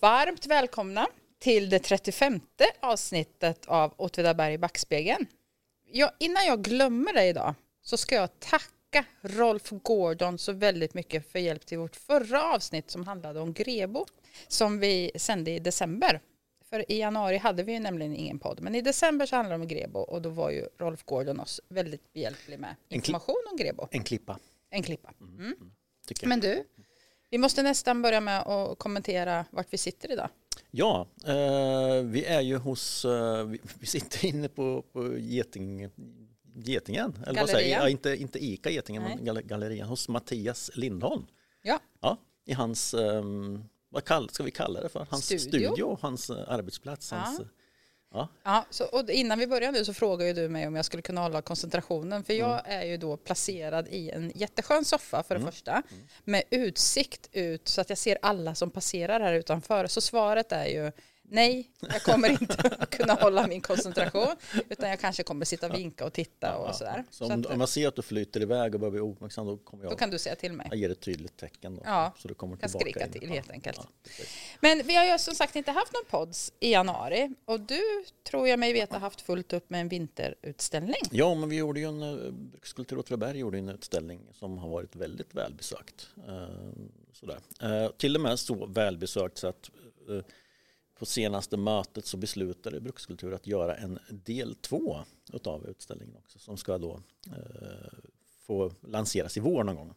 Varmt välkomna till det 35 avsnittet av Åtvidaberg i backspegeln. Ja, innan jag glömmer det idag så ska jag tacka Rolf Gordon så väldigt mycket för hjälp till vårt förra avsnitt som handlade om Grebo som vi sände i december. För i januari hade vi ju nämligen ingen podd, men i december så handlade det om Grebo och då var ju Rolf Gordon oss väldigt behjälplig med information om Grebo. En klippa. En klippa. Mm. Jag. Men du, vi måste nästan börja med att kommentera vart vi sitter idag. Ja, eh, vi är ju hos, eh, vi, sitter inne på, på Geting, Getingen, eller vad säger jag? Ja, inte, inte Ica Getingen, Nej. men gal- Gallerian, hos Mattias Lindholm. Ja, Ja, i hans, eh, vad kall, ska vi kalla det för? Hans Studio. studio, hans eh, arbetsplats. Ja. Hans, eh, ja. ja så, och innan vi börjar nu så frågar ju du mig om jag skulle kunna hålla koncentrationen. För jag Mm. är ju då placerad i en jätteskön soffa för det första. Med utsikt ut så att jag ser alla som passerar här utanför. Så svaret är ju nej, jag kommer inte kunna hålla min koncentration. Utan jag kanske kommer sitta och vinka och titta och sådär. Så Så om, att, om jag ser att du flyter iväg och börjar bli ouppmärksam då kommer då jag, kan du säga till mig. jag ger ett tydligt tecken. Då, Ja, så du kommer kan tillbaka skrika in. till Ja, helt enkelt. ja. Men vi har ju som sagt inte haft någon pods i januari. Och du tror jag mig veta haft fullt upp med en vinterutställning. Ja, men vi gjorde ju en, eh, Brukskultur Åtvidaberg gjorde en utställning som har varit väldigt välbesökt. Eh, sådär. Eh, till och med så välbesökt så att på senaste mötet så beslutade Brukskultur att göra en del två utav utställningen också som ska då eh, få lanseras i vår någon gång.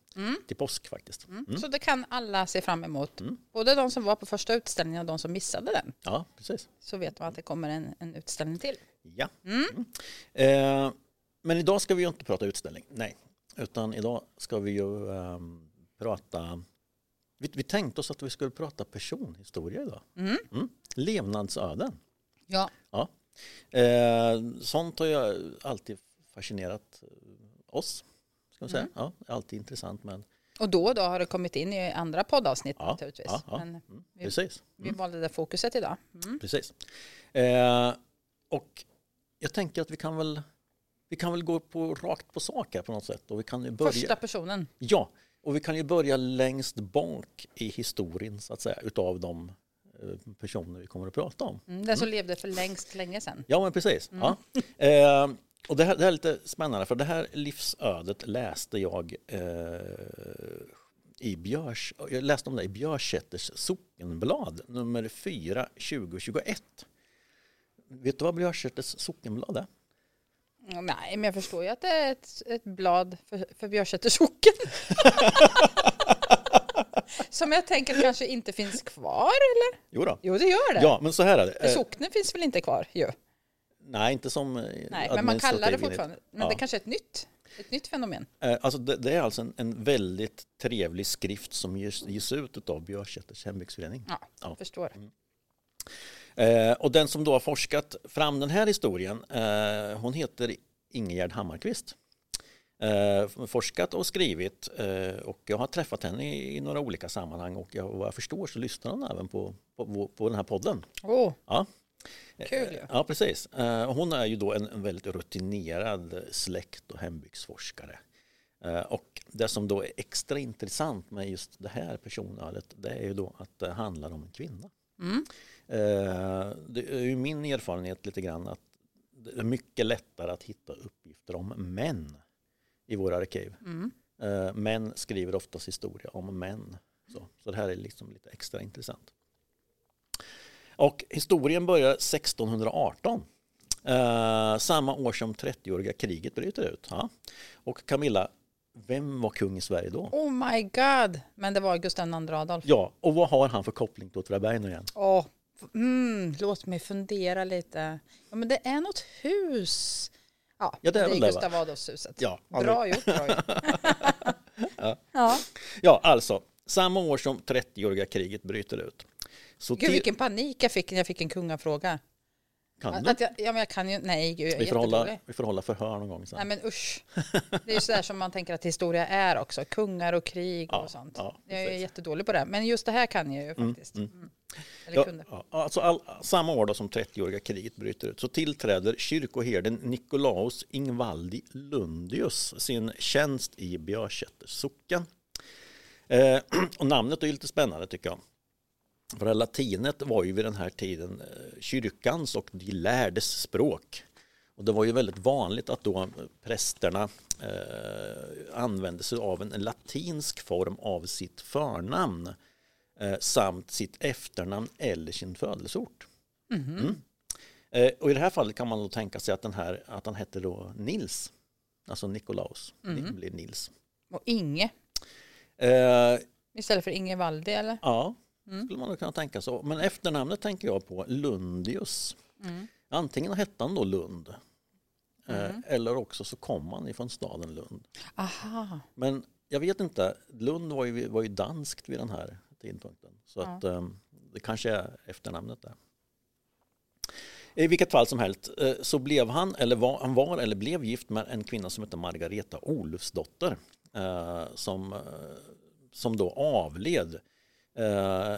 Till påsk faktiskt. Mm. Så det kan alla se fram emot. Både de som var på första utställningen och de som missade den. Ja, precis. Så vet man att det kommer en, en utställning till. Ja. Mm. Eh, men idag ska vi ju inte prata utställning, nej. Utan idag ska vi ju ehm, prata... Vi, vi tänkte oss att vi skulle prata personhistoria idag. Mm. Levnadsöden. Ja. Ja. Eh, sånt har ju alltid fascinerat eh, oss. Ska säga. Ja, alltid intressant men Och då och då har det kommit in i andra poddavsnitt Ja, naturligtvis. ja, ja. Men mm, vi, precis. vi valde det fokuset idag. Mm. Precis. Eh, och jag tänker att vi kan väl vi kan väl gå på, rakt på sak här på något sätt. Och vi kan börja, Första personen. Ja, och vi kan ju börja längst bak i historien så att säga utav de eh, personer vi kommer att prata om. Mm, den som levde för längst länge sedan. Ja, men precis. Ja. Eh, och det här, det här är lite spännande för det här livsödet läste jag eh, i Björs, jag läste om det i Björsätters sockenblad nummer 4 2021. Vet du vad Björsätters sockenblad är? Mm, Nej, men jag förstår ju att det är ett, ett blad för, för Björsäters socken. Som jag tänker kanske inte finns kvar, eller? Jo då. Jo, det gör det. Ja, men så här är det. För Eh, socknen finns väl inte kvar? Jo. nej, inte som eh, Nej, men man kallar det fortfarande. Men Ja. det kanske är ett nytt, ett nytt fenomen. Eh, Alltså det, det är alltså en, en väldigt trevlig skrift som ges, ges ut av Björsätters hembygdsförening. Ja, Ja. förstår. Eh, och den som då har forskat fram den här historien, eh, hon heter Ingegerd Hammarkvist. Eh, forskat och skrivit eh, och jag har träffat henne i, i några olika sammanhang och jag, vad jag förstår så lyssnar hon även på, på, på den här podden. Åh, Ja. kul ju. Ja, precis. Eh, Hon är ju då en, en väldigt rutinerad släkt och hembygdsforskare. Eh, Och det som då är extra intressant med just det här personödet det är ju då att det handlar om en kvinna. Mm. Eh, Det är ju min erfarenhet lite grann att det är mycket lättare att hitta uppgifter om män i våra arkiv. Mm. Eh, Män skriver oftast historia om män. Så, så det här är liksom lite extra intressant. Och historien börjar 1618. Eh, samma år som 30-åriga kriget bryter ut. Och Camilla, vem var kung i Sverige då? Oh my god. Men det var Gustav II Adolf. Ja, och vad har han för koppling till Åtvidaberg nu igen? Åh, mm, låt mig fundera lite. Ja, men det är något hus. Ja, Ja, det är det är väl det, va? Gustav Adolfshuset. Ja, Bra gjort, bra gjort. ja. Ja, alltså samma år som 30-åriga kriget bryter ut. Så Gud vilken panik jag fick när jag fick en kungafråga. Kan du? Att jag, ja, men jag kan ju, nej gud, jag är Vi får, hålla, vi får hålla förhör någon gång sen. Nej men usch. Det är ju sådär som man tänker att historia är också. Kungar och krig Ja, och sånt. ja, jag är jättedålig på det. Men just det här kan jag ju faktiskt. Mm. Eller Ja, kunde. ja, alltså all, samma år då som 30-åriga kriget bryter ut så tillträder kyrkoherden Nikolaus Ingvaldi Lundius sin tjänst i Björsätters socken. Eh, och namnet är ju lite spännande tycker jag. För latinet var ju vid den här tiden eh, kyrkans och de lärdes språk. Och det var ju väldigt vanligt att då prästerna eh, använde sig av en latinsk form av sitt förnamn eh, samt sitt efternamn eller sin födelseort. Mm. Mm. Eh, och i det här fallet kan man då tänka sig att, den här, att han hette då Nils, alltså Nikolaus, mm. blir Nils. Och Inge? Eh, Istället för Inge Valdi eller? Ja, mm. skulle man kunna tänka så. Men efternamnet tänker jag på Lundius. Mm. Antingen hette han då Lund eh, mm. eller också så kom han ifrån staden Lund. Aha. Men jag vet inte, Lund var ju, var ju danskt vid den här tidpunkten. Så ja. att, eh, det kanske är efternamnet där. I vilket fall som helst eh, så blev han, eller var, han var eller blev gift med en kvinna som hette Margareta Olufsdotter. Som, som då avled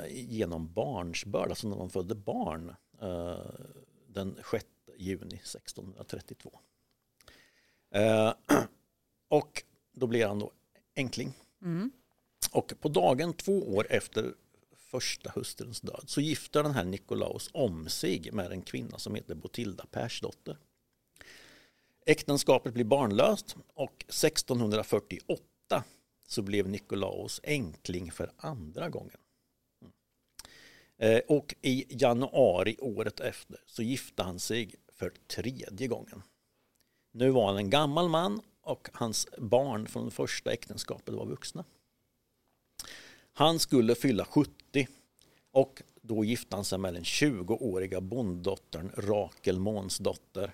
genom barnsbörd, alltså när de födde barn den 6 juni 1632. Eh, och då blir han då enkling. Mm. Och på dagen två år efter första hustruns död så gifter den här Nikolaus om sig med en kvinna som heter Botilda Persdotter. Äktenskapet blir barnlöst och 1648 så blev Nikolaus enkling för andra gången. Eh, och i januari året efter så gifte han sig för tredje gången. Nu var han en gammal man och hans barn från första äktenskapet var vuxna. Han skulle fylla 70 och då gifte han sig med den 20-åriga bonddottern Rakel Månsdotter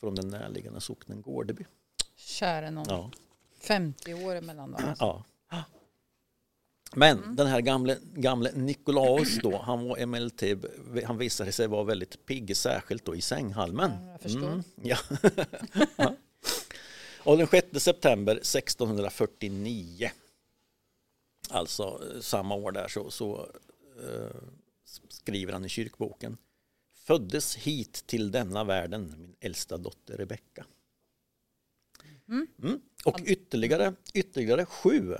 från den närliggande socknen Gårdeby. Käre någon. Ja. 50 år emellan dem. Alltså. Ja. Men mm. den här gamle, gamle Nikolaus då, han var emellertid, han visade sig vara väldigt pigg, särskilt då i sänghalmen. Ja, jag förstår. Mm, ja. ja. Och den 6 september 1649, alltså eh, samma år där, så, så uh, skriver han i kyrkboken Föddes hit till denna världen min äldsta dotter Rebecka. Mm. Mm. Och ytterligare, ytterligare sju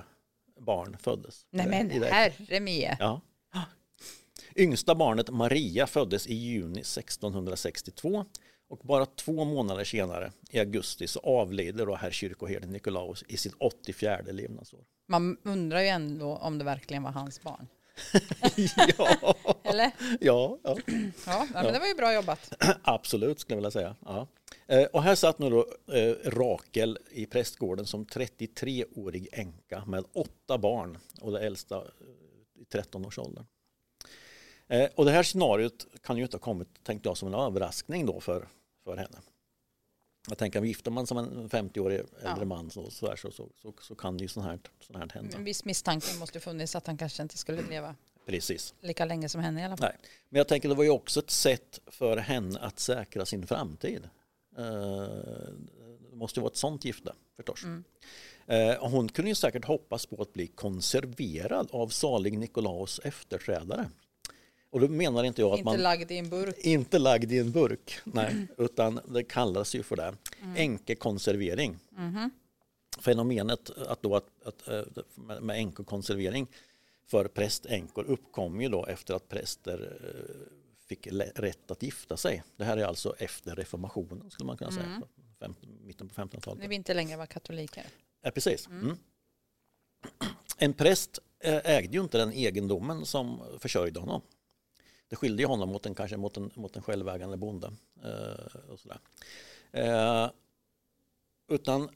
barn föddes. Nej men herre mie. Ja. Yngsta barnet Maria föddes i juni 1662 och bara två månader senare i augusti så avlider då herr kyrkoherden Nikolaus i sitt 84 levnadsår. Man undrar ju ändå om det verkligen var hans barn. Ja. Eller? Ja. Ja, ja, men det var ju bra jobbat. Absolut skulle jag vilja säga. Ja. Eh, och här satt nu då eh, Rakel i prästgården som 33-årig änka med åtta barn och det äldsta eh, i 13-årsåldern. Och det här scenariot kan ju inte ha kommit, tänkte jag, som en överraskning då för, för henne. Jag tänker, gifter man som en 50-årig äldre ja. man så, så, så, så, så, kan ju sånt här, sånt här hända. En viss misstanke måste funnits att han kanske inte skulle leva Precis. lika länge som henne i alla fall. Nej. Men jag tänker det var ju också ett sätt för henne att säkra sin framtid. Eh, det måste vara ett sånt gifte förstås. Mm. Eh, hon kunde ju säkert hoppas på att bli konserverad av salig Nikolaus efterträdare. Och då menar inte jag att inte man... Inte lagd i en burk. Inte lagd i en burk, nej. Mm. Utan det kallas ju för det. Mm. Enkekonservering. Mm. Fenomenet att då att, att, eh, med enkekonservering för prästänkor uppkom ju då efter att präster fick rätt att gifta sig. Det här är alltså efter reformationen skulle man kunna säga. Mm. Fem, mitten på 1500-talet. När vi inte längre var katoliker. Ja, precis. Mm. Mm. En präst eh, ägde ju inte den egendomen som försörjde honom. Det skilde ju honom mot en, kanske mot en, mot en självägande bonde. Eh, och sådär. Eh, utan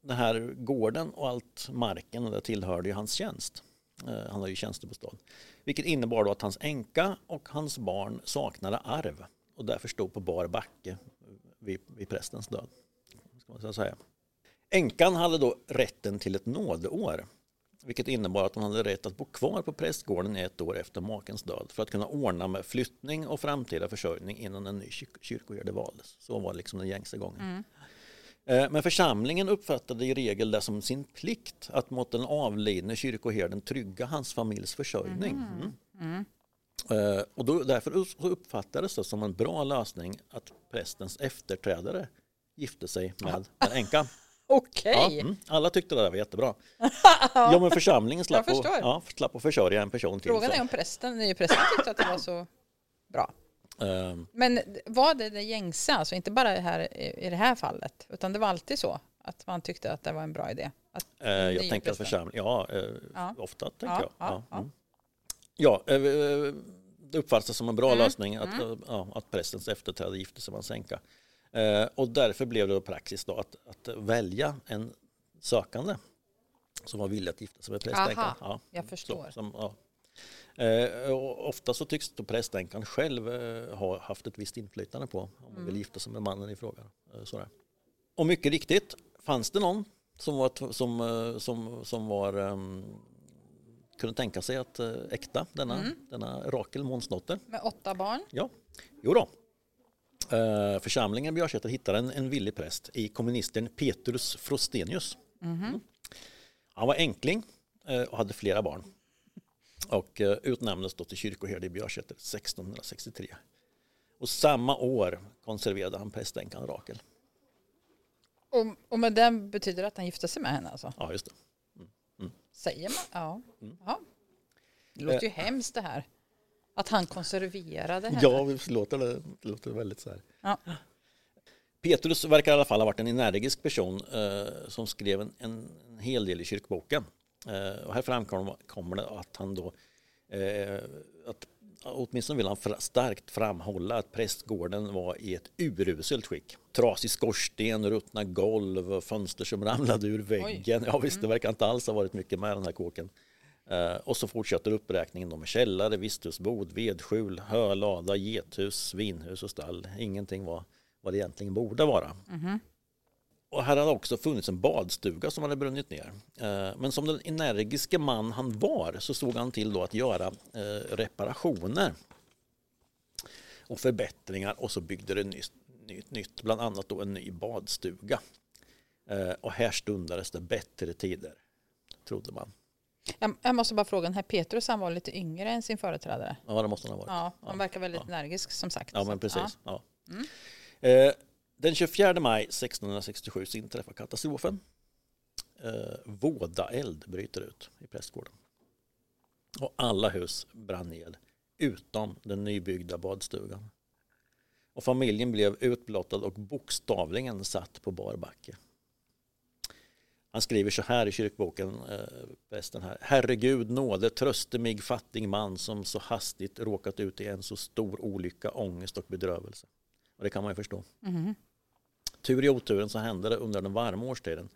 den här gården och allt marken det tillhörde ju hans tjänst. Eh, han har ju tjänstebostad. Vilket innebar då att hans änka och hans barn saknade arv och därför stod på bar backe vid, vid prästens död. Ska man säga. Änkan hade då rätten till ett nådeår vilket innebar att hon hade rätt att bo kvar på prästgården i ett år efter makens död för att kunna ordna med flyttning och framtida försörjning innan en ny kyrkoherde valdes. Så var liksom den gängse gången. Mm. Eh, men församlingen uppfattade i regel det som sin plikt att mot den avlidne kyrkoherden trygga hans familjs försörjning. Mm. Mm. mm. Och då, därför uppfattades det som en bra lösning att prästens efterträdare gifte sig med en änka. Okej. Ja, mm, alla tyckte det där var jättebra. ja, men församlingen slapp, förstår. ja, slapp att försörja en person till. Frågan så. är om prästen, nya prästen tyckte att det var så bra. Ehm, Men var det det gängse, alltså inte bara här, i det här fallet, utan det var alltid så att man tyckte att det var en bra idé? Att, Eh, jag tänker att församling, ja, eh, Ja. ofta tänker Ja, jag. ja, mm. eh, det uppfattas som en bra Mm, lösning att, ja, att prästens efterträdare gifte sig med en sänka. Eh, och därför blev det praxis då att, att välja en sökande som var villig att gifta sig med prästänkan. Ja, jag så, förstår. som, ja. Eh, ofta så tycks då prästänkan själv eh, ha haft ett visst inflytande på om hon Mm. vill gifta sig med mannen i fråga. Eh, sådär. Och mycket riktigt fanns det någon som var, som, som, som var ehm, kunde tänka sig att äkta denna, Mm. denna Rakel Månsdotter. Med åtta barn? Ja, jo då. Eh, församlingen Björsäter hittade en, en villig präst i kommunisten Petrus Frostenius. Mm. Han var enkling eh, och hade flera barn. Och eh, utnämndes då till kyrkoherde i Björsäter 1663. Och samma år konserverade han prästänkan Rakel. Och, och med den betyder det att han gifte sig med henne alltså? Ja, just det. Säger man? Ja. Mm. ja. Det låter ju hemskt det här. Att han konserverade henne. Ja, det låter, det låter väldigt så här. Ja. Petrus verkar i alla fall ha varit en energisk person eh, som skrev en, en, hel del i kyrkboken. Eh, och här framkommer kommer det att han då, eh, att, åtminstone vill han starkt framhålla att prästgården var i ett uruselt skick. Trasig skorsten, ruttna golv, fönster som ramlade ur väggen. Ja visst, det verkar inte alls ha varit mycket med den här kåken. Eh, och så fortsätter uppräkningen med källare, visthusbod, vedskjul, hö, lada, gethus, svinhus och stall. Ingenting var vad det egentligen borde vara. Och här hade också funnits en badstuga som hade brunnit ner. Eh, Men som den energiske man han var så såg han till då att göra eh, reparationer och förbättringar och så byggde det nytt, nytt, nytt bland annat då en ny badstuga. Och här stundades det bättre tider, trodde man. Jag, jag måste bara fråga, den här Petrus han var lite yngre än sin företrädare. Ja, det måste han ha varit. Ja, han verkar väldigt energisk som sagt. Ja, men precis. ja. Ja. Eh, den 24 maj 1667 så inträffar katastrofen. Eh, vådaeld bryter ut i prästgården. Och alla hus brann ner utom den nybyggda badstugan. Och familjen blev utblottad och bokstavligen satt på bar backe. Han skriver så här i kyrkboken, eh, prästen här. Herregud nåde tröste mig fattig man som så hastigt råkat ut i en så stor olycka, ångest och bedrövelse. Och det kan man ju förstå. Mhm. Tur i oturen så hände det under den varma årstiden.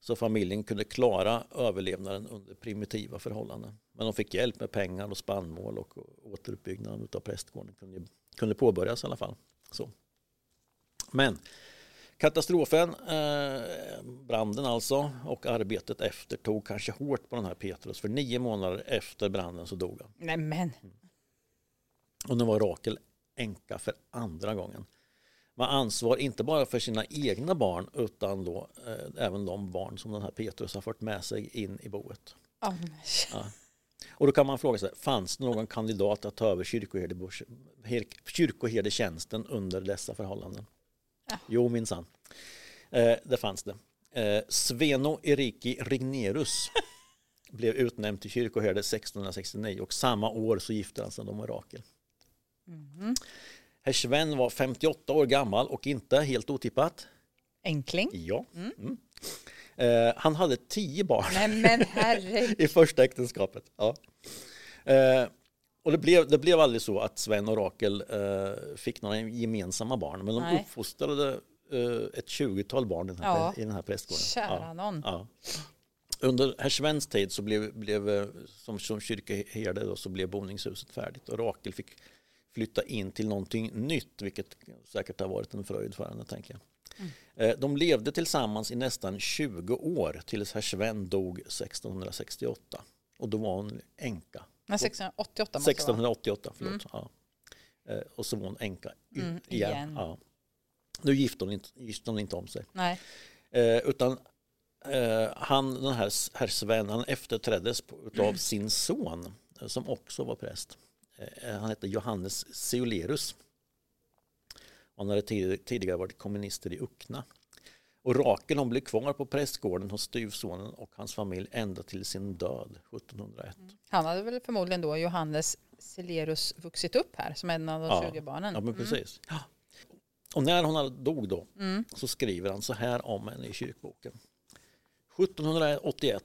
Så familjen kunde klara överlevnaden under primitiva förhållanden. Men de fick hjälp med pengar och spannmål och återuppbyggnaden av prästgården kunde, kunde påbörjas i alla fall. Så. Men katastrofen, eh, branden alltså och arbetet efter tog kanske hårt på den här Petrus. För nio månader efter branden så dog han. Nej men, Och nu var Rakel änka för andra gången. Med ansvar inte bara för sina egna barn utan då eh, även de barn som den här Petrus har fört med sig in i boet. ja, men- Och då kan man fråga sig, fanns det någon kandidat att ta över kyrkoherde, kyrkoherdetjänsten under dessa förhållanden? Ja. Jo, minsann. Eh, det fanns det. Eh, Sveno Eriki Rignerus blev utnämnd till kyrkoherde 1669 och samma år så gifte han sig med Rakel. Herr Sven var 58 år gammal och inte helt otippat. enkling. Ja. Mm. Eh, han hade tio barn Nej men i första äktenskapet. Ja. Eh, och det blev, det blev aldrig så att Sven och Rakel eh, fick några gemensamma barn, men de Nej. uppfostrade eh, ett 20-tal barn i den här, Ja. i den här prästgården. Kära någon. Ja. Under herr Svens tid så blev, blev eh, som, som kyrkoherde då, så blev boningshuset färdigt och Rakel fick flytta in till någonting nytt, vilket säkert har varit en fröjd för henne, tänker jag. Eh, De levde tillsammans i nästan 20 år tills herr Sven dog 1668. Och då var hon änka. Men 1688 måste det vara. 1688, förlåt. Ja. Eh, Och så var hon änka Mm, igen. igen. Ja. Nu gifte hon, inte, gifte hon inte om sig. Nej. Eh, utan eh, han, den här herr Sven, han efterträddes av sin son eh, som också var präst. Eh, han hette Johannes Seolerus. Han hade tid, tidigare varit kommunister i Uckna. Och Rakel hon blev kvar på prästgården hos styvsonen och hans familj ända till sin död 1701. Han hade väl förmodligen då Johannes Celerus vuxit upp här som en av de Ja. 20 barnen. Ja, men precis. Och när hon dog då så skriver han så här om henne i kyrkboken. 1781,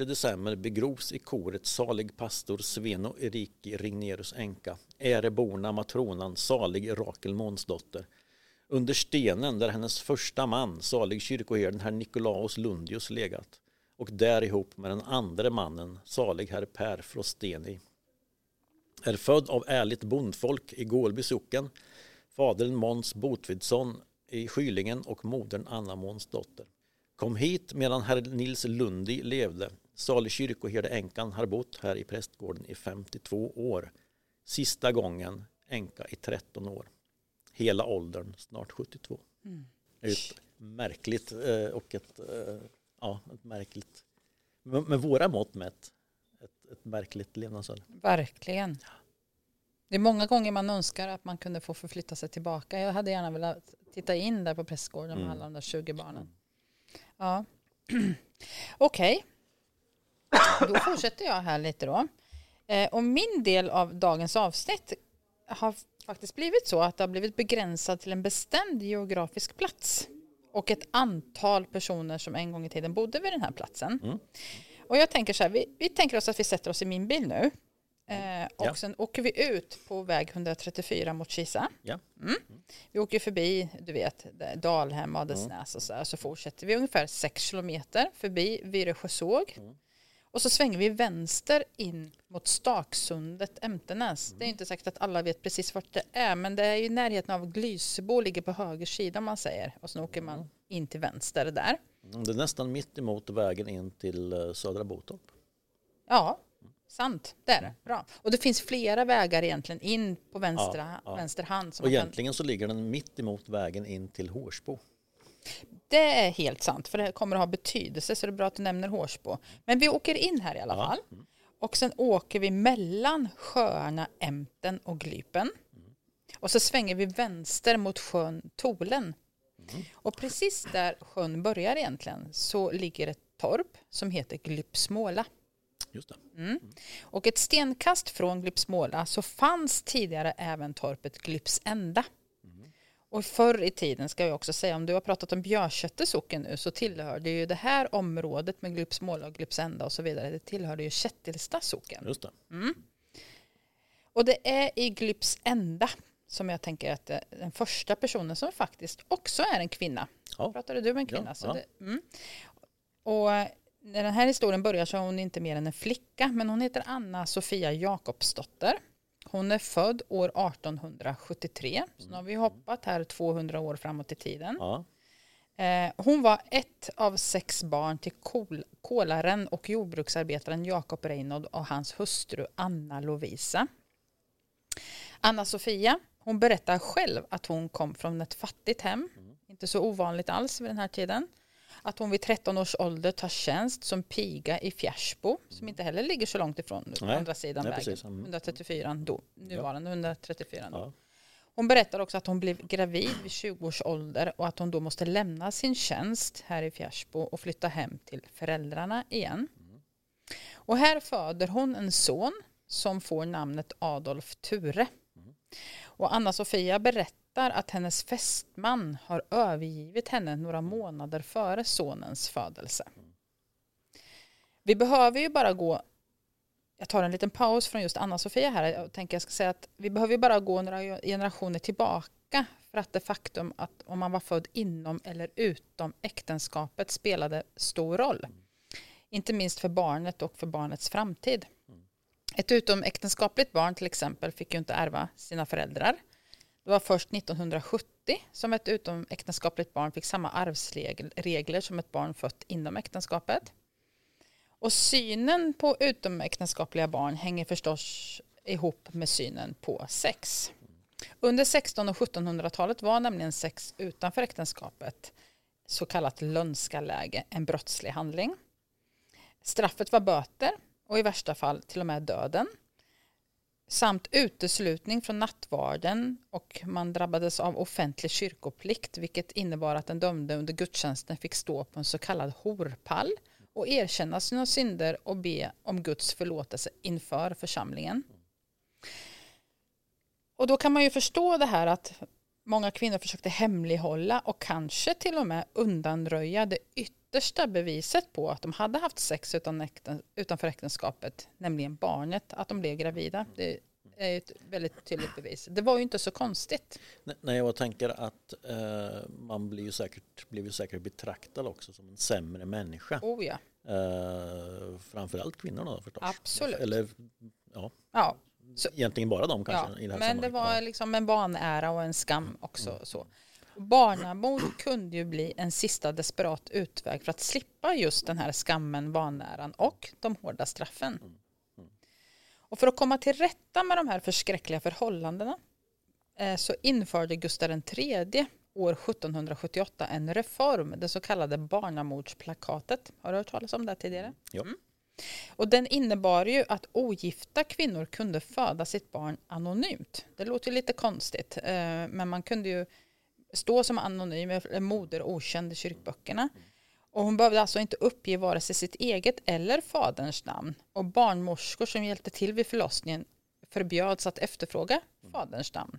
1 december begrovs i koret salig pastor Sveno Eriki Rignerus änka, äreborna matronan salig Rakel Månsdotter. Under stenen där hennes första man, salig kyrkoherden herr Nikolaus Lundius legat och där ihop med den andra mannen, salig herr Per Frosteni är född av ärligt bondfolk i Gålby socken, fadern Måns Botvidsson i Skylingen och modern Anna Måns dotter. Kom hit medan herr Nils Lundi levde. Salig kyrkoherde änkan har bott här i prästgården i 52 år. Sista gången änka i 13 år. Hela åldern snart 72. Det är ett märkligt eh, och ett, eh, ja, ett märkligt, med våra mått mätt, ett, ett märkligt levnadsöde. Verkligen. Det är många gånger man önskar att man kunde få förflytta sig tillbaka. Jag hade gärna velat titta in där på prästgården med alla de där 20 barnen. Ja. Okej. Då fortsätter jag här lite då. Eh, och min del av dagens avsnitt har faktiskt blivit så att det har blivit begränsat till en bestämd geografisk plats och ett antal personer som en gång i tiden bodde vid den här platsen. Och jag tänker så här, vi, vi tänker oss att vi sätter oss i min bil nu. Eh, och Ja. sen åker vi ut på väg 134 mot Kisa. Ja. Vi åker förbi, du vet, Dalhem, Adelsnäs och så här. Så fortsätter vi ungefär 6 kilometer förbi Viresjösåg. Och så svänger vi vänster in mot Staksundet, Emtenäs. Det är inte säkert att alla vet precis vart det är, men det är ju i närheten av Glysebo, ligger på höger sida om man säger. Och sen åker man in till vänster där. Mm, Det är nästan mitt emot vägen in till eh, Södra Botorp. Ja, sant. Det är det. Bra. Och det finns flera vägar egentligen in på vänstra, Ja, ja. vänster hand. Och man kan- egentligen så ligger den mitt emot vägen in till Hårsbo. Det är helt sant, för det kommer att ha betydelse, så det är bra att du nämner Hårsbo. Men vi åker in här i alla fall. Och sen åker vi mellan sjöarna Ämten och Glypen. Och så svänger vi vänster mot sjön Tolen. Och precis där sjön börjar egentligen så ligger ett torp som heter Glypsmåla. Just det. Och ett stenkast från Glypsmåla så fanns tidigare även torpet Glypsända. Och förr i tiden ska jag också säga, om du har pratat om Björkötte socken nu så tillhörde ju det här området med Glypsmåla och Glypsända och så vidare, det tillhörde ju Kättilsta socken. Just det. Och det är i Glypsända som jag tänker att den första personen som faktiskt också är en kvinna. Ja. Pratade du med en kvinna? Ja, så ja. Det, mm. Och när den här historien börjar så är hon inte mer än en flicka, men hon heter Anna Sofia Jakobsdotter. Hon är född år 1873, så nu har vi hoppat här 200 år framåt i tiden. Ja. Eh, hon var ett av sex barn till kol- kolaren och jordbruksarbetaren Jakob Reinhold och hans hustru Anna Lovisa. Anna Sofia, hon berättar själv att hon kom från ett fattigt hem, inte så ovanligt alls vid den här tiden. Att hon vid 13 års ålder tar tjänst som piga i Fjärsbo, som inte heller ligger så långt ifrån Nej, andra sidan nej, vägen. precis. Mm. 134 då, nuvarande 134 då. Ja. Hon berättar också att hon blev gravid vid 20 års ålder och att hon då måste lämna sin tjänst här i Fjärsbo och flytta hem till föräldrarna igen. Och här föder hon en son som får namnet Adolf Ture. Och Anna-Sofia berättar att hennes fästman har övergivit henne några månader före sonens födelse. Vi behöver ju bara gå jag tar en liten paus från just Anna-Sofia här. Jag tänker jag ska säga att vi behöver ju bara gå några generationer tillbaka för att det faktum att om man var född inom eller utom äktenskapet spelade stor roll. Inte minst för barnet och för barnets framtid. Ett utomäktenskapligt barn till exempel fick ju inte ärva sina föräldrar. Det var först 1970 som ett utomäktenskapligt barn fick samma arvsregler som ett barn fött inom äktenskapet. Och synen på utomäktenskapliga barn hänger förstås ihop med synen på sex. Under 1600 och 1700-talet var nämligen sex utanför äktenskapet, så kallat lönskaläge, en brottslig handling. Straffet var böter och i värsta fall till och med döden samt uteslutning från nattvarden och man drabbades av offentlig kyrkoplikt vilket innebar att den dömde under gudstjänsten fick stå på en så kallad horpall och erkänna sina synder och be om Guds förlåtelse inför församlingen. Och då kan man ju förstå det här att många kvinnor försökte hemlighålla och kanske till och med undanröja det yttersta beviset på att de hade haft sex utan äkten, utanför äktenskapet, nämligen barnet, att de blev gravida. Det är ett väldigt tydligt bevis. Det var ju inte så konstigt. Nej, jag tänker att eh, man blir ju säkert, blir ju säkert betraktad också som en sämre människa. Oh ja. Eh, framförallt kvinnorna förstås. Absolut. Eller ja, ja. Så, egentligen bara de kanske. ja. i det här Men det var liksom en vanära och en skam också. Så. Barnamord kunde ju bli en sista desperat utväg för att slippa just den här skammen, vanäran och de hårda straffen. Och för att komma till rätta med de här förskräckliga förhållandena eh, så införde Gustav III år 1778 en reform, det så kallade barnamordsplakatet. Har du hört talas om det tidigare? Ja. Och den innebar ju att ogifta kvinnor kunde föda sitt barn anonymt. Det låter ju lite konstigt, eh, men man kunde ju stå som anonym, eller moder okänd i kyrkböckerna. Och hon behövde alltså inte uppge vare sig sitt eget eller faderns namn. Och barnmorskor som hjälpte till vid förlossningen förbjöds att efterfråga faderns namn.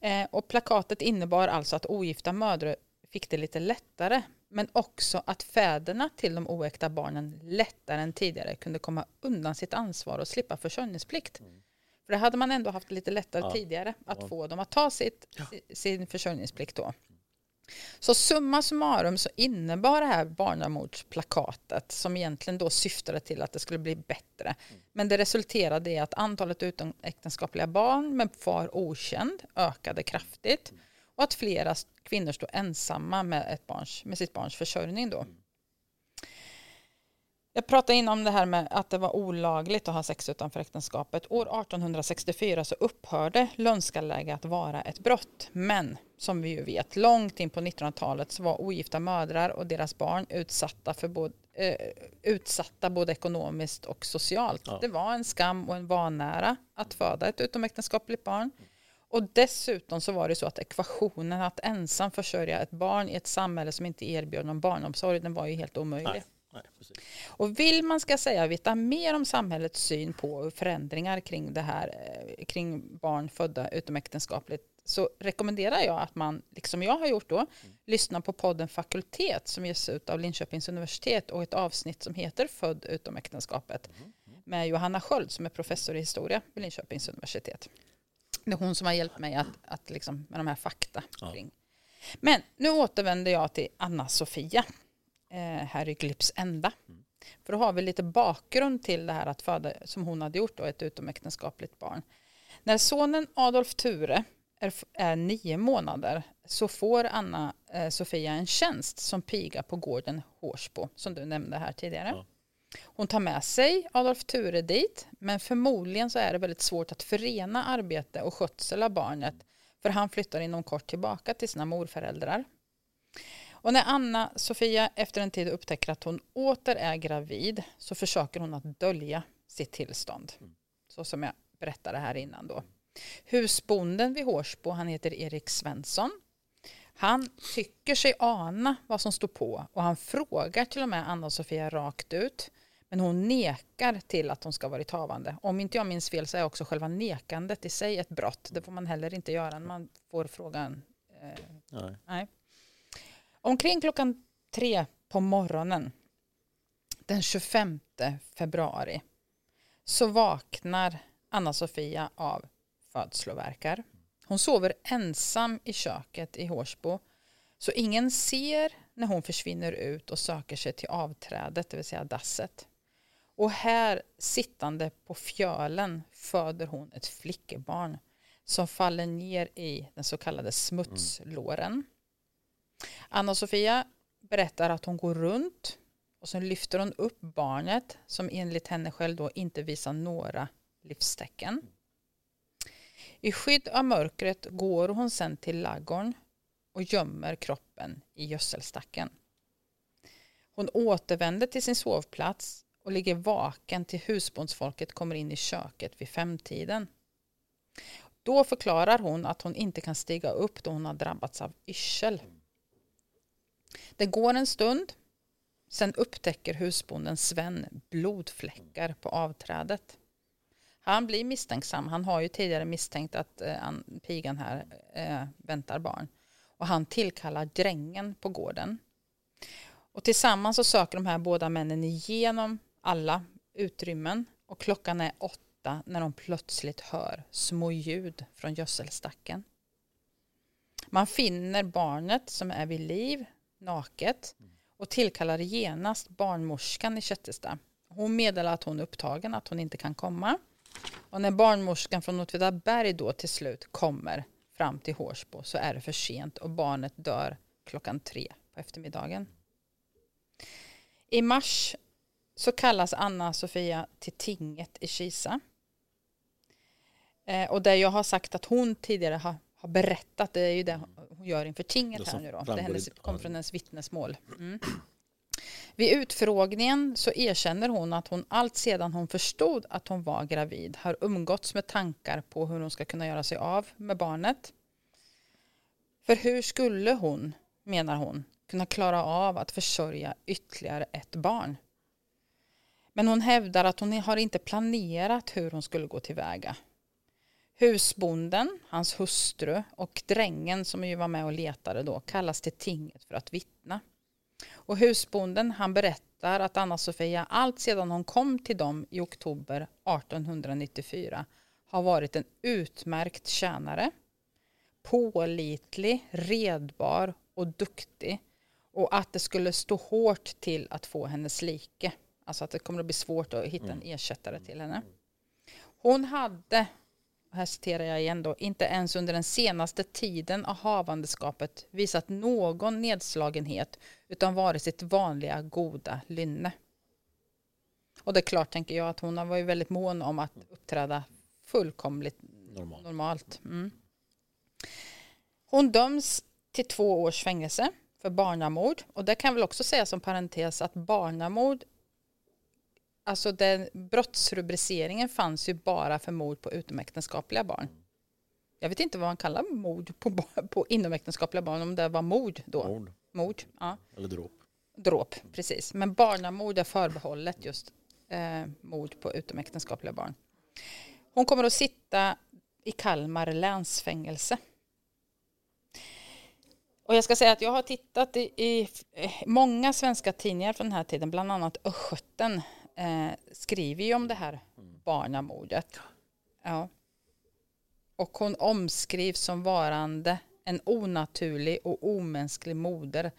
Eh, och plakatet innebar alltså att ogifta mödrar fick det lite lättare men också att fäderna till de oäkta barnen lättare än tidigare kunde komma undan sitt ansvar och slippa försörjningsplikt. För det hade man ändå haft lite lättare Ja. tidigare att Ja. få dem att ta sitt, sin försörjningsplikt då. Så summa summarum så innebar det här barnamordsplakatet som egentligen då syftade till att det skulle bli bättre. Men det resulterade i att antalet utomäktenskapliga barn med far okänd ökade kraftigt och att flera kvinnor stod ensamma med, ett barns, med sitt barns försörjning då. Jag pratade innan om det här med att det var olagligt att ha sex utanför äktenskapet. År 1864 så upphörde lönskalläge att vara ett brott. Men som vi ju vet, långt in på 1900-talet så var ogifta mödrar och deras barn utsatta, för både, eh, utsatta både ekonomiskt och socialt. Ja. Det var en skam och en vanära att föda ett utomäktenskapligt barn. Och dessutom så var det så att ekvationen att ensam försörja ett barn i ett samhälle som inte erbjöd någon barnomsorg, den var ju helt omöjlig. Nej, nej, precis. Och vill man ska säga veta mer om samhällets syn på förändringar kring det här eh, kring barn födda utomäktenskapligt så rekommenderar jag att man, liksom jag har gjort då, lyssnar på podden Fakultet som ges ut av Linköpings universitet och ett avsnitt som heter Född utom äktenskapet med Johanna Sköld som är professor i historia vid Linköpings universitet. Det är hon som har hjälpt mig att, att liksom, med de här fakta Ja. kring. Men nu återvänder jag till Anna-Sofia här i Glyps ända. För då har vi lite bakgrund till det här att föda, som hon hade gjort, då, ett utomäktenskapligt barn. När sonen Adolf Ture är, är nio månader så får Anna-Sofia en tjänst som piga på gården Hårsbo, som du nämnde här tidigare. Ja. Hon tar med sig Adolf Ture dit, men förmodligen så är det väldigt svårt att förena arbete och skötsel av barnet, för han flyttar inom kort tillbaka till sina morföräldrar. Och när Anna-Sofia efter en tid upptäcker att hon åter är gravid så försöker hon att dölja sitt tillstånd. Så som jag berättade här innan då. Husbonden vid Hårsbo, han heter Erik Svensson. Han tycker sig ana vad som står på och han frågar till och med Anna-Sofia rakt ut. Men hon nekar till att hon ska varit havande. Om inte jag minns fel så är också själva nekandet i sig ett brott. Det får man heller inte göra när man får frågan. Eh, Nej. nej. Omkring klockan tre på morgonen den 25 februari så vaknar Anna-Sofia av födslovärkar. Hon sover ensam i köket i Hårsbo så ingen ser när hon försvinner ut och söker sig till avträdet, det vill säga dasset. Och här sittande på fjölen föder hon ett flickebarn som faller ner i den så kallade smutslåren. Anna-Sofia berättar att hon går runt och sen lyfter hon upp barnet som enligt henne själv då inte visar några livstecken. I skydd av mörkret går hon sen till laggorn och gömmer kroppen i gödselstacken. Hon återvänder till sin sovplats och ligger vaken till husbondsfolket kommer in i köket vid femtiden. Då förklarar hon att hon inte kan stiga upp då hon har drabbats av yrsel. Det går en stund, sen upptäcker husbonden Sven blodfläckar på avträdet. Han blir misstänksam. Han har ju tidigare misstänkt att eh, pigan här eh, väntar barn. Och han tillkallar drängen på gården. Och tillsammans så söker de här båda männen igenom alla utrymmen och klockan är åtta när de plötsligt hör små ljud från gödselstacken. Man finner barnet som är vid liv, naket och tillkallade genast barnmorskan i Kättesta. Hon meddelade att hon är upptagen, att hon inte kan komma. Och när barnmorskan från Åtvidaberg då till slut kommer fram till Hårsbo så är det för sent och barnet dör klockan tre på eftermiddagen. I mars så kallas Anna-Sofia till tinget i Kisa. Eh, och där jag har sagt att hon tidigare har, har berättat, det är ju det hon gör inför tinget här nu då. Det hennes, kom från hennes vittnesmål. Mm. Vid utfrågningen så erkänner hon att hon allt sedan hon förstod att hon var gravid har umgåtts med tankar på hur hon ska kunna göra sig av med barnet. För hur skulle hon, menar hon, kunna klara av att försörja ytterligare ett barn? Men hon hävdar att hon har inte planerat hur hon skulle gå tillväga. Husbonden, hans hustru och drängen som ju var med och letade då kallas till tinget för att vittna. Och husbonden han berättar att Anna-Sofia allt sedan hon kom till dem i oktober 1894 har varit en utmärkt tjänare. Pålitlig, redbar och duktig. Och att det skulle stå hårt till att få hennes like. Alltså att det kommer att bli svårt att hitta en mm. ersättare till henne. Hon hade, här citerar jag igen då, inte ens under den senaste tiden av havandeskapet visat någon nedslagenhet utan varit sitt vanliga goda lynne. Och det är klart, tänker jag, att hon har varit väldigt mån om att uppträda fullkomligt Normal. normalt. Mm. Hon döms till två års fängelse för barnamord. Och det kan väl också säga som parentes att barnamord alltså den brottsrubriceringen fanns ju bara för mord på utomäktenskapliga barn. Jag vet inte vad man kallar mord på, på inomäktenskapliga barn, om det var mord då. Mord. Mord, ja. Eller dråp. Dråp, precis. Men barnamord är förbehållet just eh, mord på utomäktenskapliga barn. Hon kommer att sitta i Kalmar länsfängelse. Och jag ska säga att jag har tittat i, i många svenska tidningar från den här tiden, bland annat Östgöten eh, skriver ju om det här barnamordet. Ja. Och hon omskrivs som varande en onaturlig och omänsklig moder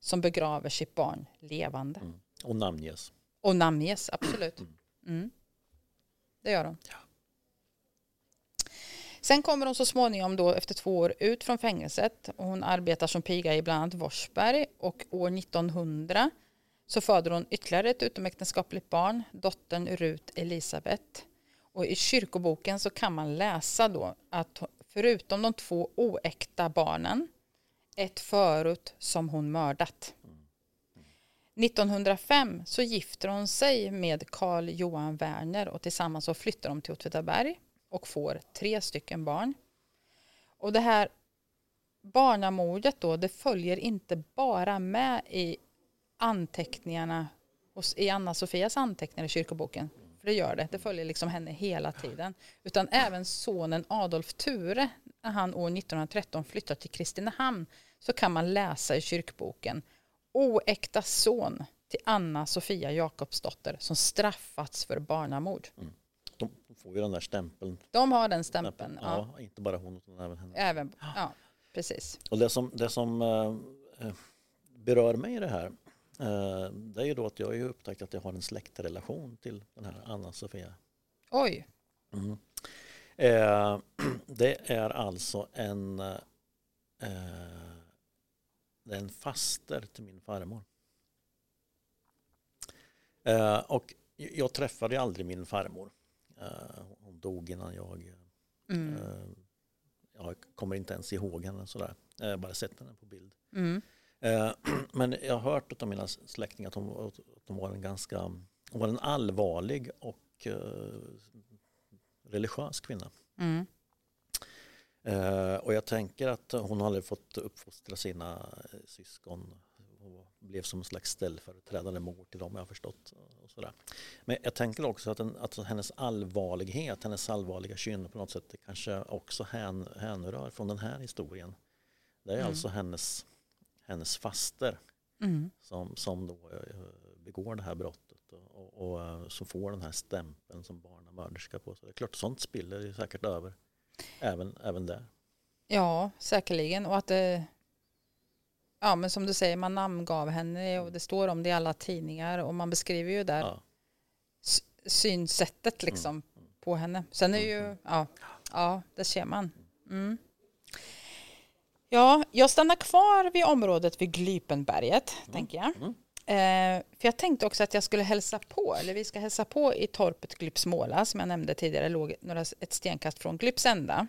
som begraver sitt barn levande. Mm. Och namnges. Och namnges, absolut. Mm. mm. Det gör hon. Ja. Sen kommer hon så småningom då efter två år ut från fängelset och hon arbetar som piga i bland annat Forsberg och år 1900 så föder hon ytterligare ett utomäktenskapligt barn, dottern Rut Elisabeth. Och i kyrkoboken så kan man läsa då att förutom de två oäkta barnen, ett förut som hon mördat. 1905 så gifter hon sig med Carl Johan Werner och tillsammans så flyttar de till Åtvidaberg och får tre stycken barn. Och det här barnamordet då, det följer inte bara med i anteckningarna hos, i Anna-Sofias anteckningar i kyrkoboken. För det gör det, det följer liksom henne hela tiden. Utan även sonen Adolf Ture, när han år 1913 flyttar till Kristinehamn, så kan man läsa i kyrkboken oäkta son till Anna-Sofia Jakobsdotter som straffats för barnamord. Mm. De får ju den där stämpeln. De har den stämpeln. Ja, ja. inte bara hon utan även henne. Även, ja, precis. Och det som, det som äh, berör mig i det här Eh, det är ju då att jag har upptäckt att jag har en släktrelation till den här Anna-Sofia. Oj! Mm. Eh, det är alltså en, eh, det är en faster till min farmor. och jag träffade aldrig min farmor. hon dog innan jag... Mm. jag kommer inte ens ihåg henne sådär. Jag har bara sett henne på bild. Mm. Eh, men jag har hört av mina släktingar att hon, att hon var en ganska Hon var en allvarlig och eh, religiös kvinna. Mm. Eh, och jag tänker att hon hade fått uppfostra sina syskon och blev som en slags ställföreträdande mor till dem jag har förstått. Och sådär. Men jag tänker också att, den, att hennes allvarlighet, hennes allvarliga kynne på något sätt det kanske också hän, hänrör från den här historien. Det är Mm. alltså hennes, hennes faster Mm. som, som då eh, begår det här brottet och, och, och eh, som får den här stämpeln som barnamörderska på sig. Det är klart sånt spiller ju säkert över även, även där. Ja, säkerligen. Och att det, ja men som du säger, man namngav henne och det står om det i alla tidningar och man beskriver ju där Ja. synsättet liksom på henne. Sen är ju, ja, ja det ser man. Mm. Ja, jag stannar kvar vid området vid Glypenberget, tänker jag. Mm. Eh, för jag tänkte också att jag skulle hälsa på, eller vi ska hälsa på i torpet Glypsmåla, som jag nämnde tidigare, låg några, ett stenkast från Glypsända.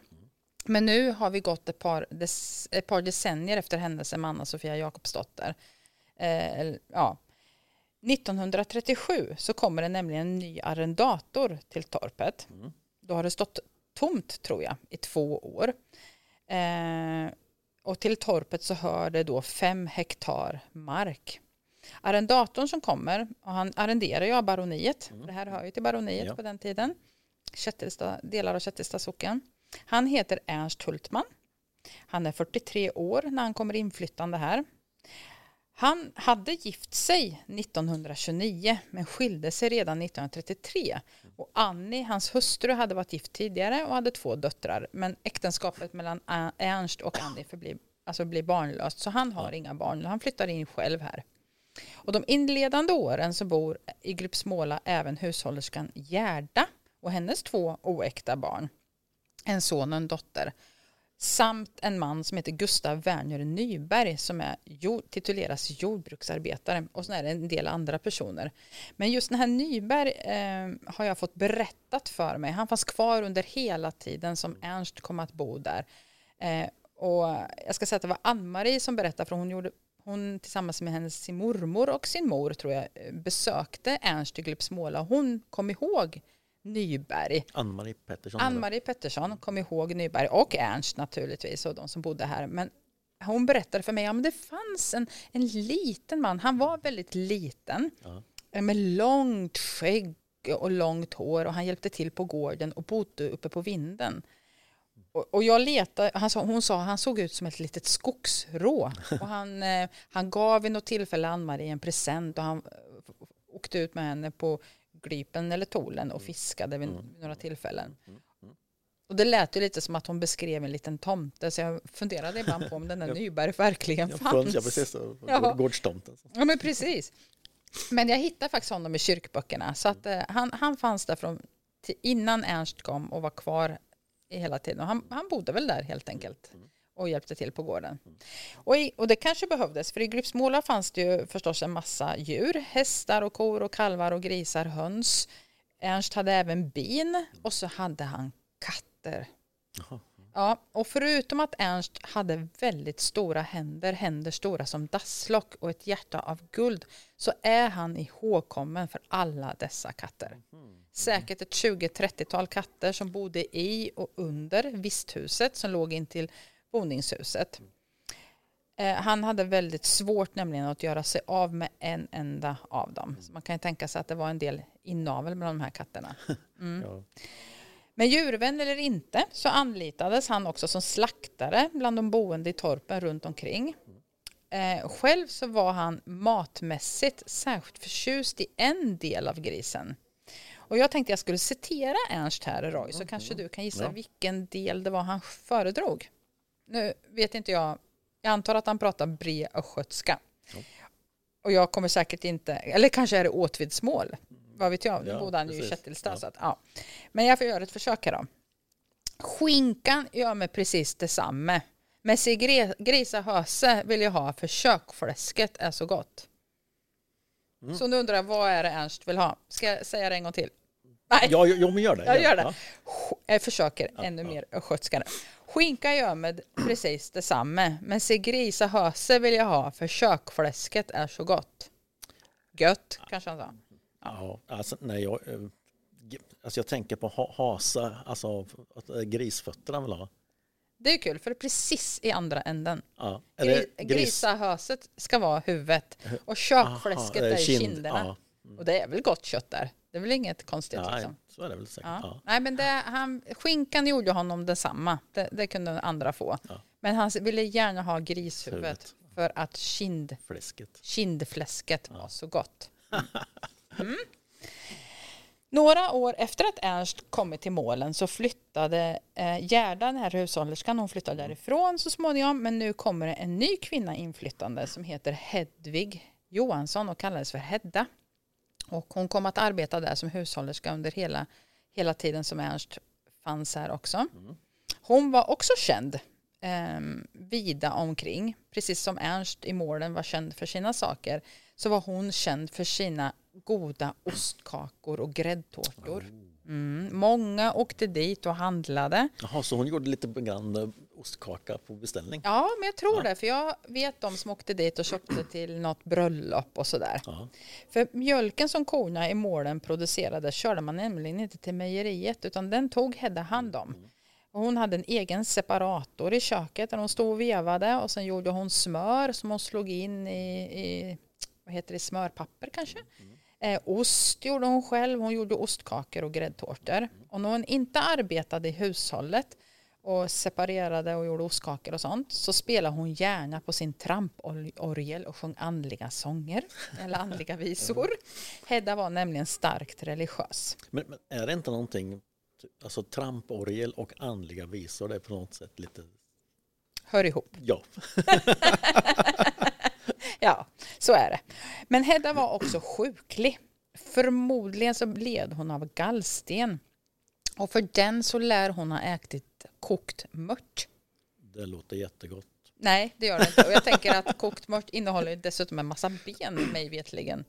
Men nu har vi gått ett par, dec- ett par decennier efter händelsen med Anna-Sofia Jakobsdotter. Eh, ja. 1937 så kommer det nämligen en ny arrendator till torpet. Mm. Då har det stått tomt tror jag i två år. Eh, och till torpet så hör det då fem hektar mark. Arrendatorn som kommer, och han arrenderar ju av baroniet, för det här hör ju till baroniet Ja. på den tiden, Kättelsta, delar av Kättelsta socken. Han heter Ernst Hultman. Han är 43 år när han kommer inflyttande här. Han hade gift sig 1929 men skilde sig redan 1933. Och Annie, hans hustru, hade varit gift tidigare och hade två döttrar. Men äktenskapet mellan Ernst och Annie förblir, alltså blir barnlöst så han har inga barn. Han flyttar in själv här. Och de inledande åren så bor i Grypsmåla även hushållerskan Gerda och hennes två oäkta barn. En son och en dotter. Samt en man som heter Gustav Werner Nyberg som är jord, tituleras jordbruksarbetare. Och så är det en del andra personer. Men just den här Nyberg eh, har jag fått berättat för mig. Han fanns kvar under hela tiden som Ernst kom att bo där. Eh, och jag ska säga att det var Ann-Marie som berättade för hon gjorde hon tillsammans med hennes sin mormor och sin mor tror jag eh, besökte Ernst i Glypsmåla. Hon kom ihåg Nyberg. Ann-Marie Pettersson. Ann-Marie Pettersson kom ihåg Nyberg och Ernst naturligtvis och de som bodde här. Men hon berättade för mig att ja, det fanns en, en liten man. Han var väldigt liten Ja. eh, med långt skägg och långt hår och han hjälpte till på gården och bodde uppe på vinden. Och, och jag letade, han sa, hon sa han såg ut som ett litet skogsrå. Och han, eh, han gav vid något tillfälle Ann-Marie en present och han eh, åkte ut med henne på Glypen eller Tolen och fiskade vid Mm. några tillfällen. Och det lät ju lite som att hon beskrev en liten tomte så jag funderade ibland på om den där Nyberg verkligen fanns. Ja, precis. Ja. Gård- Gårdstomten. Ja men precis. Men jag hittade faktiskt honom i kyrkböckerna så att eh, han, han fanns där från innan Ernst kom och var kvar hela tiden. Och han, han bodde väl där helt enkelt och hjälpte till på gården. Och, i, och det kanske behövdes för i Grypsmåla fanns det ju förstås en massa djur. Hästar och kor och kalvar och grisar, höns. Ernst hade även bin och så hade han katter. Jaha. Ja, och förutom att Ernst hade väldigt stora händer, händer stora som dasslock och ett hjärta av guld, så är han ihågkommen för alla dessa katter. Säkert ett 20-30-tal katter som bodde i och under visthuset som låg in till boningshuset. Eh, Han hade väldigt svårt nämligen att göra sig av med en enda av dem. Så man kan ju tänka sig att det var en del inavel med de här katterna. Ja. Men djurvän eller inte så anlitades han också som slaktare bland de boende i torpen runt omkring. Eh, själv så var han matmässigt särskilt förtjust i en del av grisen. Och jag tänkte jag skulle citera Ernst här Roy, så kanske du kan gissa Ja. vilken del det var han föredrog. Nu vet inte jag, jag antar att han pratar bre östgötska. Och jag kommer säkert inte, eller kanske är det åtvidsmål. Vad vet jag, nu Ja, bodde han ju i precis. Kättilstad. Ja. Att, ja. Men jag får göra ett försök här då. Skinkan gör mig precis detsamma. Men se gre- grisa höse vill jag ha för kökfläsket är så gott. Mm. Så nu undrar jag, vad är det Ernst vill ha? Ska jag säga det en gång till? Nej, Ja, jo, men gör det. jag gör det. Jag försöker ännu mer östgötska. Skinka gör mig precis detsamma. Men se grisa höse vill jag ha för kökfläsket är så gott. Gött, kanske han sa. Ja, alltså, nej, jag, eh, alltså jag tänker på ha, hasa, alltså eh, grisfötterna vill ha. Det är kul för det är precis i andra änden. Ja. Gri, Grisahöset ska vara huvudet och kökfläsket Aha, eh, är kinderna. ja. Och det är väl gott kött där. Det är väl inget konstigt Nej, liksom. så är det väl säkert. Ja. Ja. Nej, men det, han, skinkan gjorde honom detsamma. Det, det kunde andra få. Ja. Men han ville gärna ha grishuvudet Huvudet. för att kind, Fläsket. kindfläsket var så gott. Mm. Några år efter att Ernst kommit till målen så flyttade eh, Gerda, den här hushållerskan, hon flyttade därifrån så småningom. Men nu kommer det en ny kvinna inflyttande som heter Hedvig Johansson och kallades för Hedda. Och hon kom att arbeta där som hushållerska under hela, hela tiden som Ernst fanns här också. Hon var också känd eh, vida omkring. Precis som Ernst i målen var känd för sina saker så var hon känd för sina goda ostkakor och gräddtårtor. Mm. Många åkte dit och handlade. Jaha, så hon gjorde lite grann eh, ostkaka på beställning? Ja, men jag tror det, för jag vet de som åkte dit och köpte till något bröllop och sådär. Ja. För mjölken som korna i målen producerade körde man nämligen inte till mejeriet utan den tog Hedda hand om. Och hon hade en egen separator i köket där hon stod och vevade och sen gjorde hon smör som hon slog in i, i vad heter det, smörpapper kanske. Eh, ost gjorde hon själv, hon gjorde ostkakor och gräddtårtor. Och när hon inte arbetade i hushållet och separerade och gjorde ostkakor och sånt så spelade hon gärna på sin tramporgel och sjöng andliga sånger eller andliga visor. Hedda var nämligen starkt religiös. Men, men är det inte någonting, alltså tramporgel och andliga visor, det är på något sätt lite, Hör ihop. ja. Ja, så är det. Men Hedda var också sjuklig. Förmodligen så led hon av gallsten. Och för den så lär hon ha ätit kokt mört. Det låter jättegott. Nej, det gör det inte. Och jag tänker att kokt mört innehåller dessutom en massa ben, mig vetligen.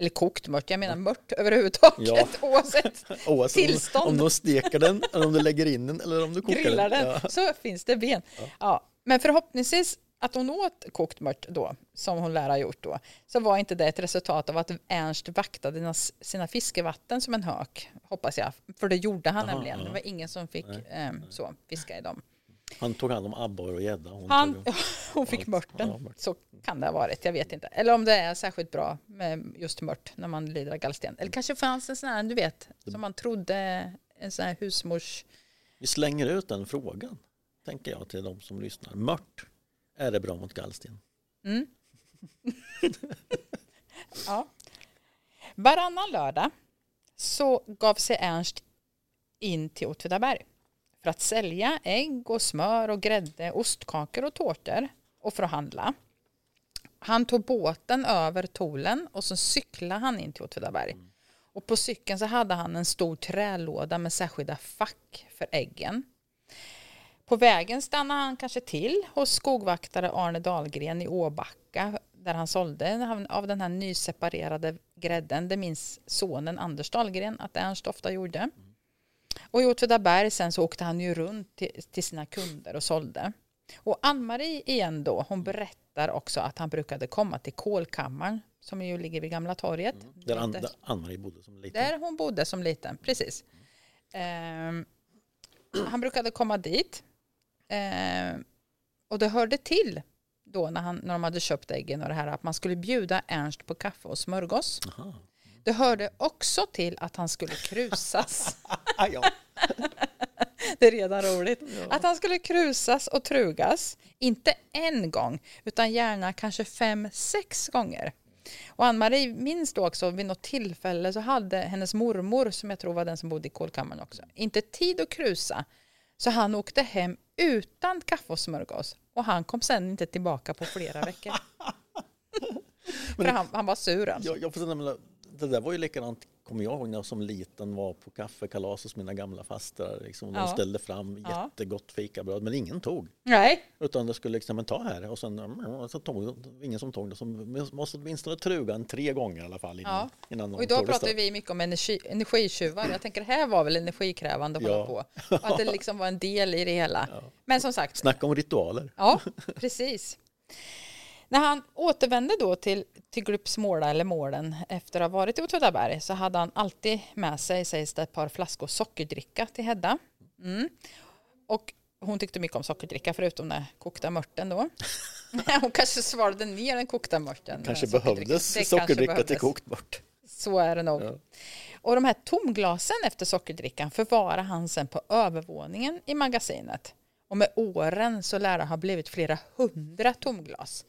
Eller kokt mört, jag menar mört överhuvudtaget, Ja. oavsett Oavsett om, Tillstånd. om du steker den, eller om du lägger in den eller om du kokar grillar den. den Ja. så finns det ben. Ja. Men förhoppningsvis att hon åt kokt mört då, som hon lär ha gjort då, så var inte det ett resultat av att Ernst vaktade sina, fiskevatten som en hök, hoppas jag. För det gjorde han Aha, nämligen. ja. Det var ingen som fick eh, så, fiska i dem. Han tog hand om abborre och gädda. Hon Han, tog, hon fick mörten. ja, mört. Så kan det ha varit, jag vet inte. Eller om det är särskilt bra med just mört när man lider av gallsten. Eller kanske fanns en sån här, du vet, som man trodde, en sån här husmors... vi slänger ut den frågan, tänker jag till de som lyssnar. Mört, är det bra mot gallsten? Mm. ja. Varannan lördag så gav sig Ernst in till Åtvidaberg för att sälja ägg och smör och grädde, ostkakor och tårtor och för att handla. Han tog båten över Tolen och så cyklade han in till Åtvidaberg. Och på cykeln så hade han en stor trälåda med särskilda fack för äggen. På vägen stannade han kanske till hos skogvaktare Arne Dahlgren i Åbacka där han sålde av den här nyseparerade grädden. Det minns sonen Anders Dahlgren att Ernst ofta gjorde. Och i Åtvidaberg sen så åkte han ju runt till, till sina kunder och sålde. Och Ann-Marie igen då, hon berättar också att han brukade komma till kolkammaren som ju ligger vid Gamla torget. Där, An, Där- Ann-Marie bodde som liten. där hon bodde som liten, precis. Ehm, han brukade komma dit. Ehm, och det hörde till då när, han, när de hade köpt äggen och det här att man skulle bjuda Ernst på kaffe och smörgås. Aha. Det hörde också till att han skulle krusas. Ja. Det är redan roligt. Att han skulle krusas och trugas. Inte en gång, utan gärna kanske fem, sex gånger. Och Ann-Marie minns då också vid något tillfälle så hade hennes mormor, som jag tror var den som bodde i kolkammaren också, inte tid att krusa. Så han åkte hem utan kaffe och smörgås. Och han kom sen inte tillbaka på flera veckor. För han, han var sur alltså. Jag, jag får men det där var ju likadant, kommer jag ihåg när jag som liten var på kaffekalas hos mina gamla fastrar. Liksom, de Ja. ställde fram Ja. jättegott fikabröd, men ingen tog. Nej, Utan det skulle liksom, ta här och sen så tog ingen som tog det. Så måste åtminstone truga en tre gånger i alla fall innan, Ja. innan någon Och idag pratar vi mycket om energi, energitjuvar. Jag tänker det här var väl energikrävande att hålla Ja. på. Och att det liksom var en del i det hela. Men som sagt, Snacka om ritualer. ja, precis. När han återvände då till, till Gruppsmåla eller Målen efter att ha varit i Åtvidaberg så hade han alltid med sig, sägs det, ett par flaskor sockerdricka till Hedda. Mm. Och hon tyckte mycket om sockerdricka förutom den kokta mörten då. hon kanske svalde ner den kokta mörten. Kanske behövdes sockerdricka till kokt mört. Så är det nog. Ja. Och de här tomglasen efter sockerdrickan förvarar han sen på övervåningen i magasinet. Och med åren så lär det ha blivit flera hundra tomglas.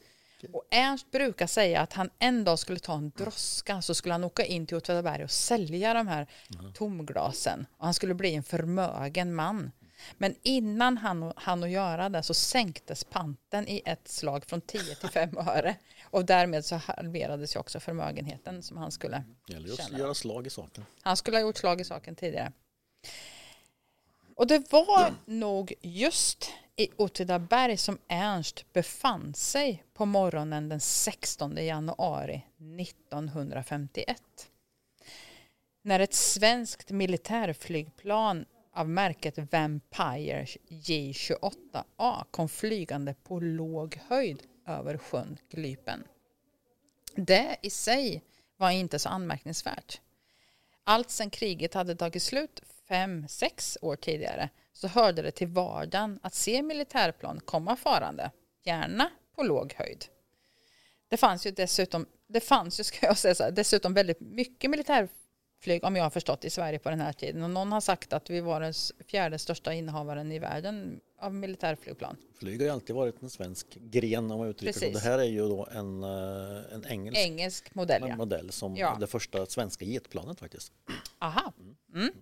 Och Ernst brukar säga att han en dag skulle ta en droska så skulle han åka in till Åtvidaberg och sälja de här tomglasen. Och han skulle bli en förmögen man. Men innan han hann att göra det så sänktes panten i ett slag från 10 till 5 öre. Och därmed så halverades ju också förmögenheten som han skulle Gäller tjäna. göra slag i saken. Han skulle ha gjort slag i saken tidigare. Och det var nog just i Åtvidaberg som Ernst befann sig på morgonen den 16 januari 1951. När ett svenskt militärflygplan av märket Vampire J28A kom flygande på låg höjd över sjön Glypen. Det i sig var inte så anmärkningsvärt. Allt sedan kriget hade tagit slut fem, sex år tidigare så hörde det till vardagen att se militärplan komma farande, gärna på låg höjd. Det fanns ju dessutom, det fanns ju, ska jag säga så här, dessutom väldigt mycket militärflyg om jag har förstått i Sverige på den här tiden. Och någon har sagt att vi var den fjärde största innehavaren i världen av militärflygplan. Flyg har ju alltid varit en svensk gren om man uttrycker det. Det här är ju då en, eh, en engelsk, engelsk modell, en modell som ja. det första svenska jetplanet faktiskt. Aha. Mm.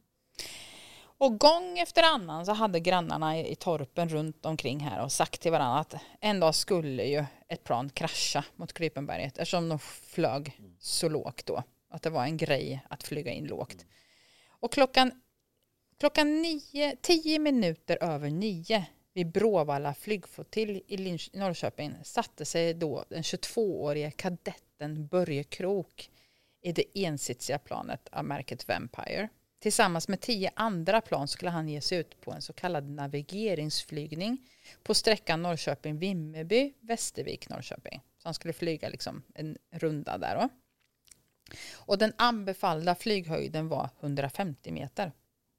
Och gång efter annan så hade grannarna i torpen runt omkring här och sagt till varandra att en dag skulle ju ett plan krascha mot Krypenberget eftersom de flög så lågt då. Att det var en grej att flyga in lågt. Och klockan, klockan nio, tio minuter över nio vid Bråvalla flygflottilj i Norrköping satte sig då den 22-årige kadetten Börje Krok i det ensitsiga planet av märket Vampire. Tillsammans med tio andra plan skulle han ge sig ut på en så kallad navigeringsflygning på sträckan Norrköping-Vimmerby, Västervik-Norrköping. Så han skulle flyga liksom en runda där. Då. Och den anbefallda flyghöjden var 150 meter.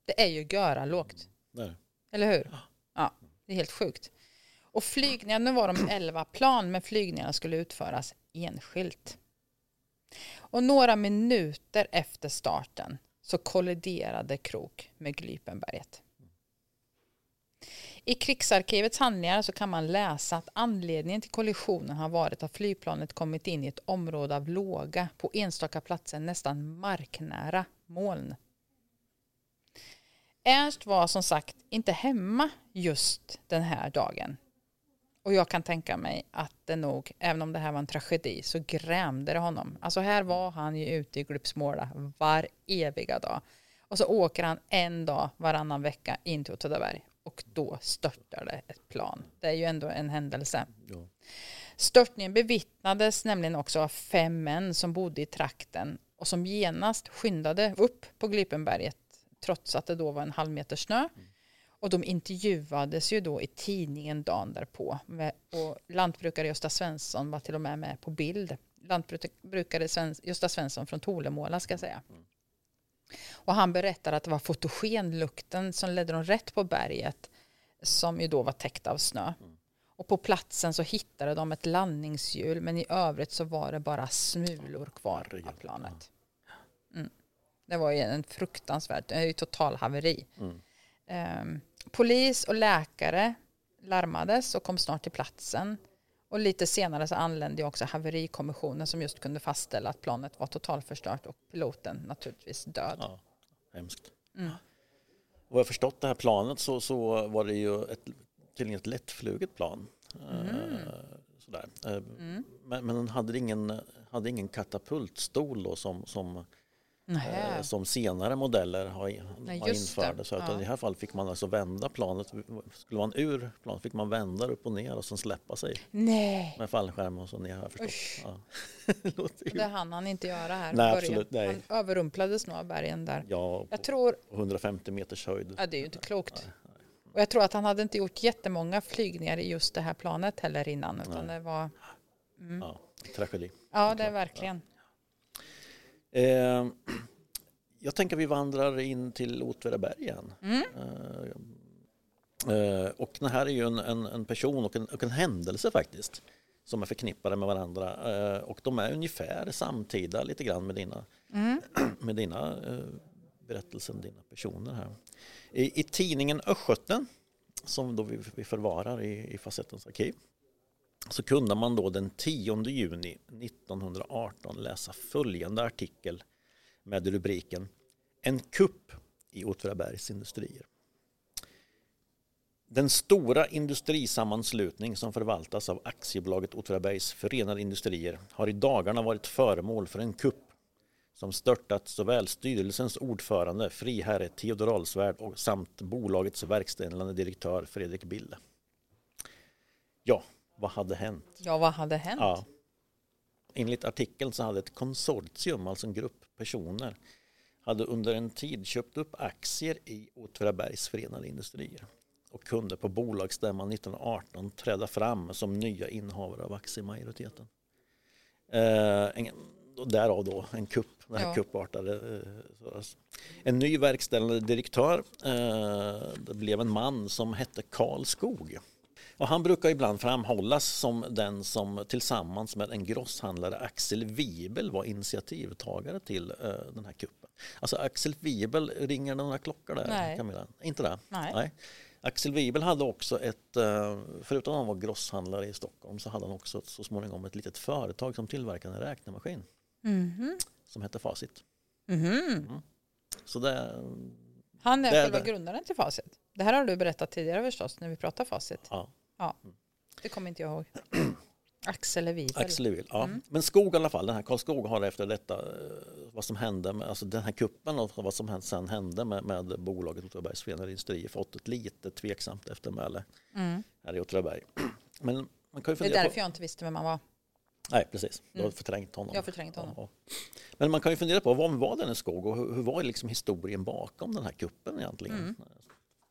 Det är ju göra lågt. Nej. Eller hur? Ja, det är helt sjukt. Och flygningarna, var de 11 plan, men flygningarna skulle utföras enskilt. Och några minuter efter starten så kolliderade Krok med Glypenberget. I krigsarkivets handlingar så kan man läsa att anledningen till kollisionen har varit att flygplanet kommit in i ett område av låga, på enstaka platser nästan marknära moln. Ernst var som sagt inte hemma just den här dagen och jag kan tänka mig att det nog, även om det här var en tragedi, så grämde det honom. Alltså här var han ju ute i Glupsmåla var eviga dag. Och så åker han en dag varannan vecka in till Åtvidaberg och då störtar det ett plan. Det är ju ändå en händelse. Ja. Störtningen bevittnades nämligen också av fem män som bodde i trakten och som genast skyndade upp på Glipenberget trots att det då var en halv meter snö. Mm. Och de intervjuades ju då i tidningen dagen därpå. och lantbrukare Gösta Svensson var till och med med på bild. Lantbrukare Gösta Svensson från Tolemåla ska jag säga. Och han berättar att det var fotogenlukten som ledde dem rätt på berget som ju då var täckt av snö. Och på platsen så hittade de ett landningshjul men i övrigt så var det bara smulor kvar av planet. Mm. Det var ju en fruktansvärt, det är ju totalhaveri. Mm. Um, polis och läkare larmades och kom snart till platsen. Och lite senare så anlände också haverikommissionen som just kunde fastställa att planet var totalförstört och piloten naturligtvis död. Ja, hemskt. Mm. Och jag förstått det här planet så, så var det ju ett, tydligen ett lättfluget plan. Mm. Uh, sådär. Uh, mm. Men, men den hade ingen, hade ingen katapultstol då som, som eh, som senare modeller har, Nej, har införde. Så att ja. i det här fallet fick man alltså vända planet. Skulle man ur planet fick man vända upp och ner och sen släppa sig. Nej. Med fallskärm och så ner har jag Ja. det hann han inte göra här. Nej, absolut, nej. Han överrumplades nog av bergen där. Ja, jag tror... 150 meters höjd. Ja, det är ju inte klokt. Nej. Och jag tror att han hade inte gjort jättemånga flygningar i just det här planet heller innan. Utan det var Ja, tragedi. Ja, det är verkligen. Eh, jag tänker vi vandrar in till Åtvidaberg igen. Mm. Eh, eh, och det här är ju en, en, en person och en, och en händelse faktiskt som är förknippade med varandra eh, och de är ungefär samtida lite grann med dina, Mm. med dina eh, berättelser, dina personer här. I, i tidningen Östgöten som då vi, vi förvarar i, i Facettens arkiv så kunde man då den 10 juni 1918 läsa följande artikel med rubriken En kupp i Åtvidabergs industrier. Den stora industrisammanslutning som förvaltas av aktiebolaget Åtvidabergs förenade industrier har i dagarna varit föremål för en kupp som störtat såväl styrelsens ordförande friherre Theodor Alsvärd samt bolagets verkställande direktör Fredrik Bille. Ja, vad hade hänt? Ja, vad hade hänt? Ja. Enligt artikeln så hade ett konsortium, alltså en grupp personer, hade under en tid köpt upp aktier i Åtvidabergs förenade industrier och kunde på bolagsstämman 1918 träda fram som nya innehavare av aktiemajoriteten. Eh, en, och därav då en kupp, den här Ja. kuppartade. Eh, en ny verkställande direktör, eh, det blev en man som hette Karl Skog. Och han brukar ibland framhållas som den som tillsammans med en grosshandlare Axel Wiebel var initiativtagare till eh, den här kuppen. Alltså Axel Wiebel, ringer några klockor där Nej. Camilla? Inte det? Nej. Axel Wiebel hade också ett, eh, förutom att han var grosshandlare i Stockholm så hade han också så småningom ett litet företag som tillverkade en räknemaskin Mhm. som hette Facit. Mhm. Så det, Han är Det- själva det- grundaren till Facit. Det här har du berättat tidigare förstås när vi pratade Facit. ja, Det kommer inte jag ihåg. Axel Wiebel. Axel Wiebel. Ja. Mm. Men Skog i alla fall, den här Karl Skog har efter detta eh, vad som hände med alltså den här kuppen och vad som sen hände med, med bolaget Åtvidabergs Förenade Industrier fått ett lite tveksamt eftermäle Mm. här i Åtvidaberg. Men man kan ju Det är fundera därför på... jag inte visste vem han var. Nej, precis. Du har Mm. förträngt honom. Jag har förträngt honom. Ja, ja. Men man kan ju fundera på vad var denne Skog och hur, hur var liksom historien bakom den här kuppen egentligen? Mm.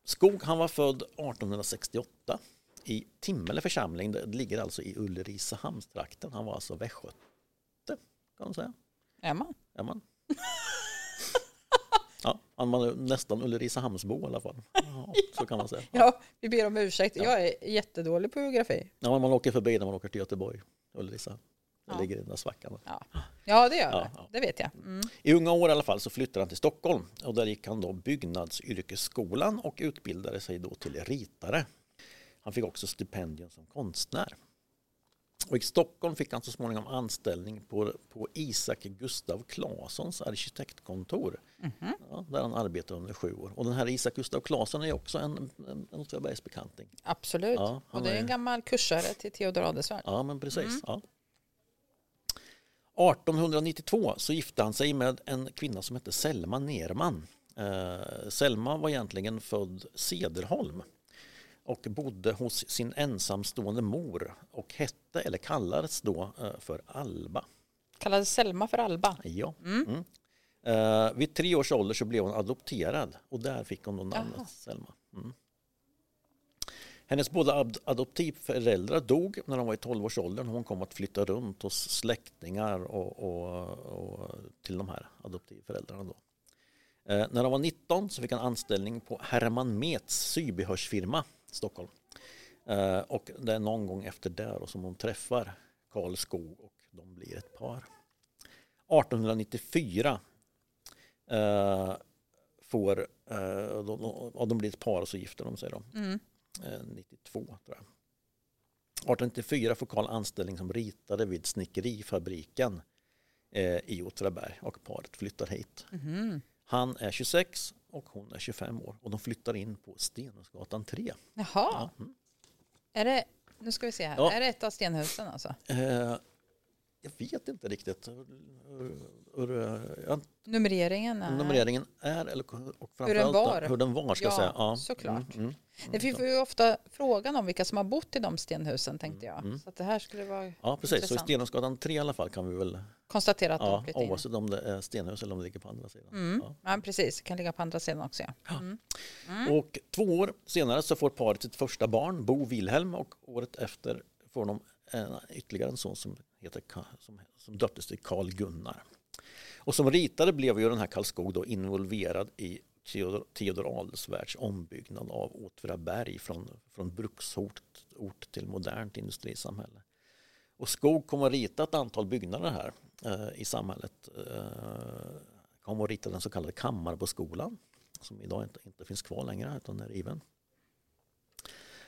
Skog han var född 1868 i Timmele församling. Det ligger alltså i Ulricehamnstrakten. Han var alltså västgöte kan man säga. Är man? Är man? Ja, han var nästan Ulricehamnsbo i alla fall. Ja, så kan man säga. Ja, vi ber om ursäkt. Jag är jättedålig på geografi. Ja, man åker förbi när man åker till Göteborg. Ulricehamn. Det Ja. ligger i den där svackan. Ja, ja det gör Ja, det. ja. Det vet jag. Mm. I unga år i alla fall så flyttade han till Stockholm och där gick han då byggnadsyrkesskolan och utbildade sig då till ritare. Han fick också stipendium som konstnär. Och I Stockholm fick han så småningom anställning på, på Isak Gustav Claessons arkitektkontor. Mhm. Ja, där han arbetade under sju år. Och den här Isak Gustav Claesson är också en, en, en Åtvidabergsbekanting. Absolut. Ja, och det är en gammal kursare till Theodor Adelsvärd. Ja, men precis. Mm. Ja. 1892 så gifte han sig med en kvinna som hette Selma Nerman. Eh, Selma var egentligen född Cederholm och bodde hos sin ensamstående mor och hette eller kallades då eh, för Alba. Kallades Selma för Alba. Ja. Mm. Mm. Eh, vid tre års ålder så blev hon adopterad och där fick hon då namnet Jaha. Selma. Mm. Hennes båda ad- adoptivföräldrar dog när de var i 12-årsåldern. Hon kom att flytta runt hos släktingar och, och, och till de här adoptivföräldrarna. Då. Eh, när de var 19 så fick han anställning på Herman Mets sybehörsfirma Stockholm. Eh, och det är någon gång efter det då som hon träffar Karl Skog och de blir ett par. 1894 eh, får, eh, de, de, de blir ett par och så gifter de sig då. Mm. Eh, 92 tror jag. 1894 får Karl anställning som ritare vid snickerifabriken eh, i Åtvidaberg och paret flyttar hit. Mhm. Han är 26 och hon är 25 år och de flyttar in på Stenhusgatan 3. Jaha, Ja. mm. är det, nu ska vi se här, Ja. är det ett av stenhusen alltså? Eh, jag vet inte riktigt hur, hur, hur, ja, Numreringen är... numreringen är eller, och den framförallt var. hur den var ska Ja, jag säga. Ja, såklart. Mm, mm, Det finns ju ofta frågan om vilka som har bott i de stenhusen tänkte jag. Mm. Så att det här skulle vara Ja, precis. Så i Intressant. Stenhusgatan 3 i alla fall kan vi väl, konstaterat att de ja, flyttat in. oavsett om det är stenhus eller om det ligger på andra sidan. Mm. Ja. Ja, precis. Det kan ligga på andra sidan också. Ja. Ja. Mm. Mm. Och två år senare så får paret sitt första barn, Bo Wilhelm, och året efter får de en, ytterligare en son som, heter, som, som döptes till Karl Gunnar. Och som ritare blev ju den här Karlskog då involverad i Theodor, Theodor Adelsvärds ombyggnad av Åtvidaberg från, från bruksort ort till modernt industrisamhälle. Och Skog kom att rita ett antal byggnader här eh, i samhället. Eh, kom att rita den så kallade Kammarboskolan som idag inte, inte finns kvar längre utan är riven.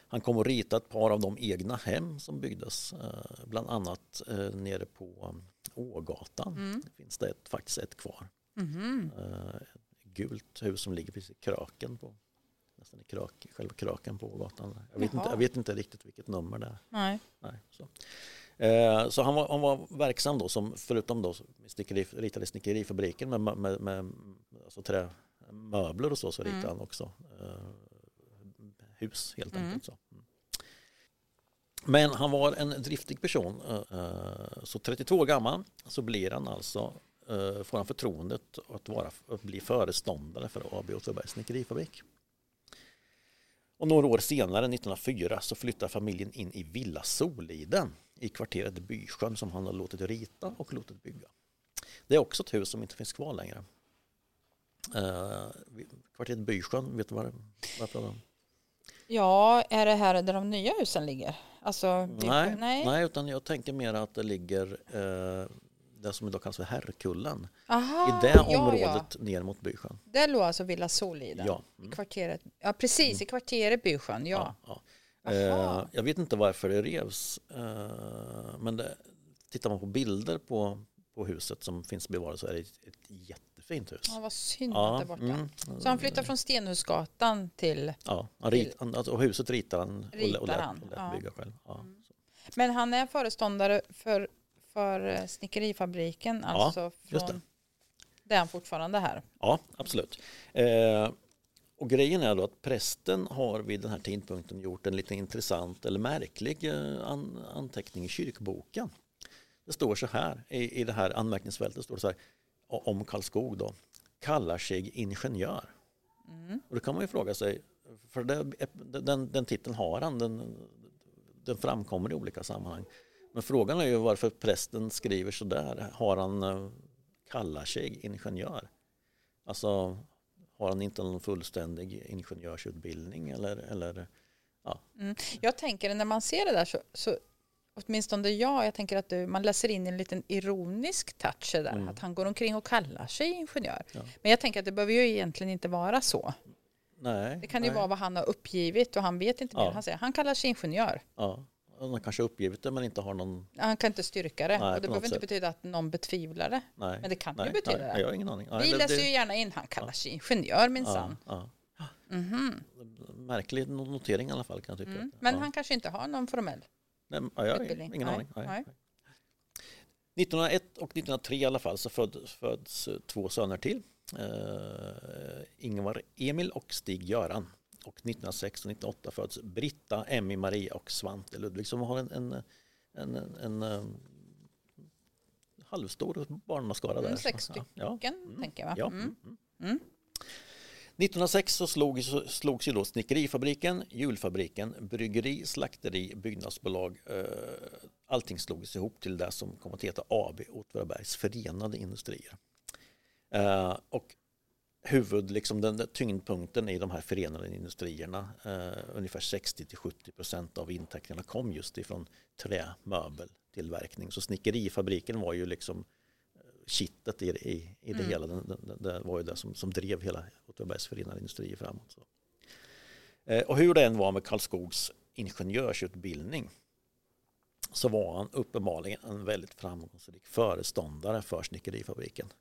Han kom att rita ett par av de egna hem som byggdes, eh, bland annat eh, nere på Ågatan. Mm. Det finns det ett, faktiskt ett kvar. Mm. Ett gult hus som ligger precis i kröken på nästan i krak, själva kröken på Ågatan. Jag vet, inte, jag vet inte riktigt vilket nummer det är. Nej. Nej så. Eh, så han var, han var verksam då som förutom då snickeri, ritade snickerifabriken med, med, med alltså trämöbler och så så ritade mm. han också eh, hus helt mm. enkelt. Så. Mm. Men han var en driftig person. Eh, så 32 år gammal så blir han alltså får han förtroendet att, vara, att bli föreståndare för AB Åtvidabergs snickerifabrik. Och några år senare, 1904, så flyttar familjen in i Villa Soliden i kvarteret Bysjön som han har låtit rita och låtit bygga. Det är också ett hus som inte finns kvar längre. Kvarteret Bysjön, vet du vad, det, om? Ja, är det här där de nya husen ligger? Alltså, nej, nej. nej, utan jag tänker mer att det ligger uh, det som idag kallas för Herrkullen. Aha, I det området ja. ner mot Bysjön. Det låg alltså Villa Soliden? Ja. Mm. I kvarteret, ja precis, mm. i kvarteret Bysjön, ja. ja, ja. Eh, jag vet inte varför det revs. Eh, men det, tittar man på bilder på, på huset som finns bevarat så är det ett, ett jättefint hus. Ja, vad synd ja, där borta. Mm, så han flyttar från Stenhusgatan till... Ja, han rit, till, alltså, och huset ritar han ritar och, lät, han. och lät bygga själv. Ja, mm. Men han är föreståndare för för eh, snickerifabriken, alltså ja, från... Det. det är han fortfarande här? Ja, absolut. Eh, och grejen är då att prästen har vid den här tidpunkten gjort en lite intressant eller märklig eh, an, anteckning i kyrkboken. Det står så här i, i det här anmärkningsfältet står det så här om Karlskog då kallar sig ingenjör. Mm. Och då kan man ju fråga sig, för det, den, den titeln har han, den, den framkommer i olika sammanhang. Men frågan är ju varför prästen skriver så där. Har han, eh, kallar sig ingenjör? Alltså har han inte någon fullständig ingenjörsutbildning eller, eller ja. Mm. Jag tänker när man ser det där så, så åtminstone jag, jag tänker att du, man läser in en liten ironisk touch där, mm. att han går omkring och kallar sig ingenjör. Ja. Men jag tänker att det behöver ju egentligen inte vara så. Nej, det kan ju vara vad han har uppgivit och han vet inte mer. Ja. Han säger han kallar sig ingenjör. Ja. Han kanske har uppgivit det men inte har någon... Han kan inte styrka det. Nej, och det behöver inte betyda att någon betvivlar det. Nej, men det kan nej, ju betyda nej, det. Jag har ingen aning. Vi läser ju gärna in, han kallar sig ingenjör minsann. Ja, ja. mm -hmm. Märklig notering i alla fall kan jag tycka. Mm. Men han kanske inte har någon formell nej, jag har utbildning. Ingen aning. 1901 och 1903 i alla fall så föds, föds två söner till. Uh, Ingvar Emil och Stig-Göran och 1906 och 1908 föds Britta, Emmy, Maria och Svante Ludvig som har en, en, en, en, en um, halvstor barnaskara där. Mm, sex stycken ja. mm. tänker jag. Ja. Mm. 1906 så slogs, slogs ju då snickerifabriken, julfabriken, bryggeri, slakteri, byggnadsbolag. Eh, allting slogs ihop till det som kom att heta AB Åtvidabergs Förenade Industrier. Eh, och huvud, liksom den, den tyngdpunkten i de här förenade industrierna. Eh, ungefär 60-70 procent av intäkterna kom just ifrån trämöbeltillverkning. Så snickerifabriken var ju liksom eh, kittet i, i, i det mm. hela. Den, den, det var ju det som, som drev hela Åtvidabergs förenade industrier framåt. Så. Eh, och hur det än var med Karlskogs ingenjörsutbildning så var han uppenbarligen en väldigt framgångsrik föreståndare för snickerifabriken.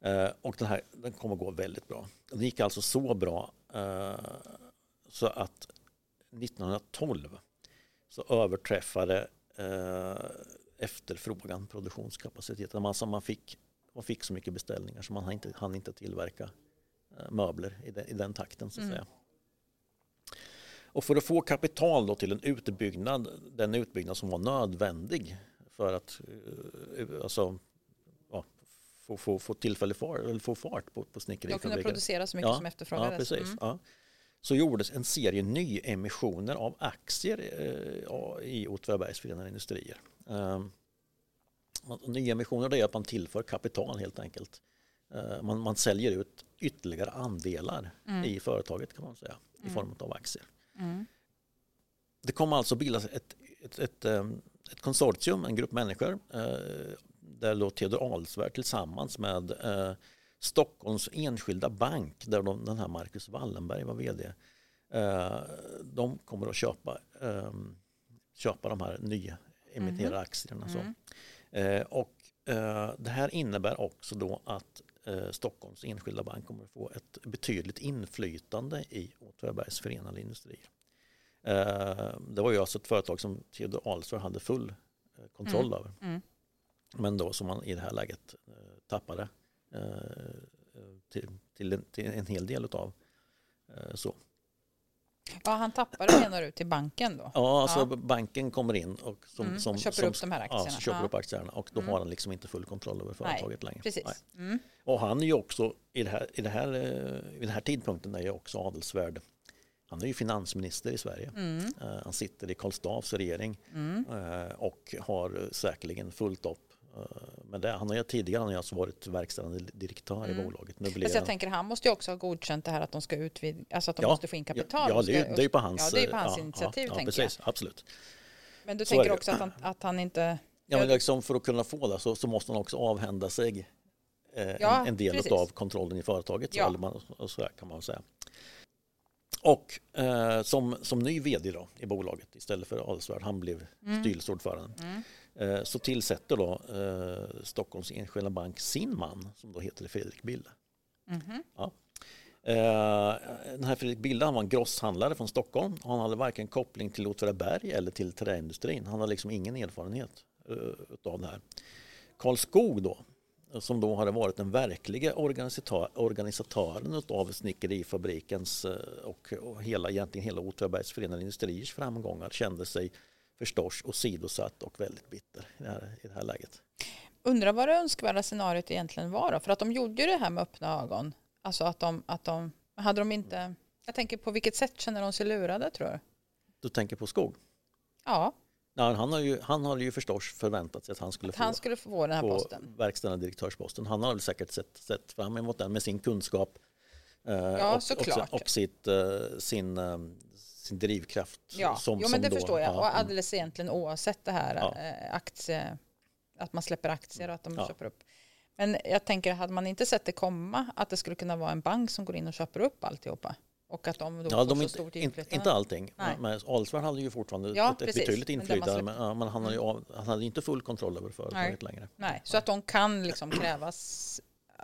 Eh, och den här den kommer gå väldigt bra. Den gick alltså så bra eh, så att 1912 så överträffade efterfrågan produktionskapaciteten. Alltså man, fick, man fick så mycket beställningar så man hann inte, hann inte tillverka eh, möbler i den, i den takten. så att mm. säga. Och för att få kapital då till en utbyggnad, den utbyggnad som var nödvändig för att uh, alltså, få, få, få tillfälle för, eller få fart på, på snickerifabriken. Och kunna producera så mycket ja, som efterfrågades. Ja, precis. Mm. Ja. så gjordes en serie nyemissioner av aktier eh, i Åtvidabergs Förenade Industrier. Eh, nyemissioner är att man tillför kapital helt enkelt. Eh, man, man säljer ut ytterligare andelar mm. i företaget kan man säga i mm. form av aktier. Mm. Det kommer alltså bildas ett, ett, ett, ehm, ett, konsortium, en grupp människor eh, där då Theodor Alsvärd tillsammans med eh, Stockholms enskilda bank där de, den här Marcus Wallenberg var vd. De kommer att köpa, ehm, köpa de här nyemitterade mm. aktierna. Mm. Och det här innebär också då att eh, Stockholms enskilda bank kommer att få ett betydligt inflytande i Åtvidabergs förenade industrier. Eh, det var ju alltså ett företag som Theodor Ahlström hade full eh, kontroll mm. över. Mm. Men då som man i det här läget eh, tappade eh, till, till, en, till, en, hel del av eh, så. Ja, han tappade menar du till banken då? Ja, alltså ja. banken kommer in och som, mm, som, köper som, upp de här aktierna. Ja, köper ja. upp aktierna och då mm. har han liksom inte full kontroll över företaget Nej, längre. Precis. Mm. Och han är ju också i, det här, i, det här, eh, i den här tidpunkten är ju också adelsvärd. Han är ju finansminister i Sverige. Mm. Uh, han sitter i Karl Staaffs regering uh, och har säkerligen fullt upp men det, han har ju tidigare han har alltså varit verkställande direktör mm. i bolaget. Nu blir jag tänker han måste ju också ha godkänt det här att de ska utvidga, alltså att de ja, måste få in kapital. Ja, det, är, är på hans, ja, det är på hans ja, initiativ ja, tänker precis, jag. Absolut. Men du så tänker också att han, att han inte... Ja, men liksom för att kunna få det så, så måste han också avhända sig eh, en, en, del av kontrollen i företaget. Så, eller man, så kan man säga. Och eh, som, som ny vd då, i bolaget istället för Adelsvärd, han blev mm. styrelseordförande. Mm. Eh, så tillsätter då eh, Stockholms enskilda bank sin man som då heter Fredrik Bille. Mm. Ja. Eh, den här Fredrik Bille han var en grosshandlare från Stockholm han hade varken koppling till Åtvidaberg eller till träindustrin. Han hade liksom ingen erfarenhet av det här. Karl Skog då, som då hade varit den verkliga organisatören av snickerifabrikens och, hela, egentligen hela Åtvidabergs förenade industriers framgångar kände sig förstås åsidosatt och väldigt bitter i det här, i det här läget. Undrar vad det önskvärda scenariot egentligen var då? För att de gjorde ju det här med öppna ögon. Alltså att de, att de, hade de inte, jag tänker på vilket sätt känner de sig lurade tror du? Du tänker på Skog? Ja. Ja, han, har ju, han hade ju förstås förväntat sig att han skulle, att få, han skulle få den här få posten. verkställande direktörsposten. Han har väl säkert sett, sett fram emot den med sin kunskap eh, ja, och, och, och, sitt, eh, sin, eh, sin drivkraft. Ja, som, jo, men det då, förstår jag. Ja, och mm. alldeles egentligen oavsett det här ja. Eh, aktie, att man släpper aktier och att de ja. köper upp. Men jag tänker, hade man inte sett det komma, att det skulle kunna vara en bank som går in och köper upp alltihopa? Och att de då ja, får de så stort inflytande? Inte allting. Nej. Men hade ju fortfarande ja, ett, ett betydligt inflytande. Men, men, men han, hade ju, mm. han hade inte full kontroll över företaget Nej. längre. Nej, så att de kan liksom krävas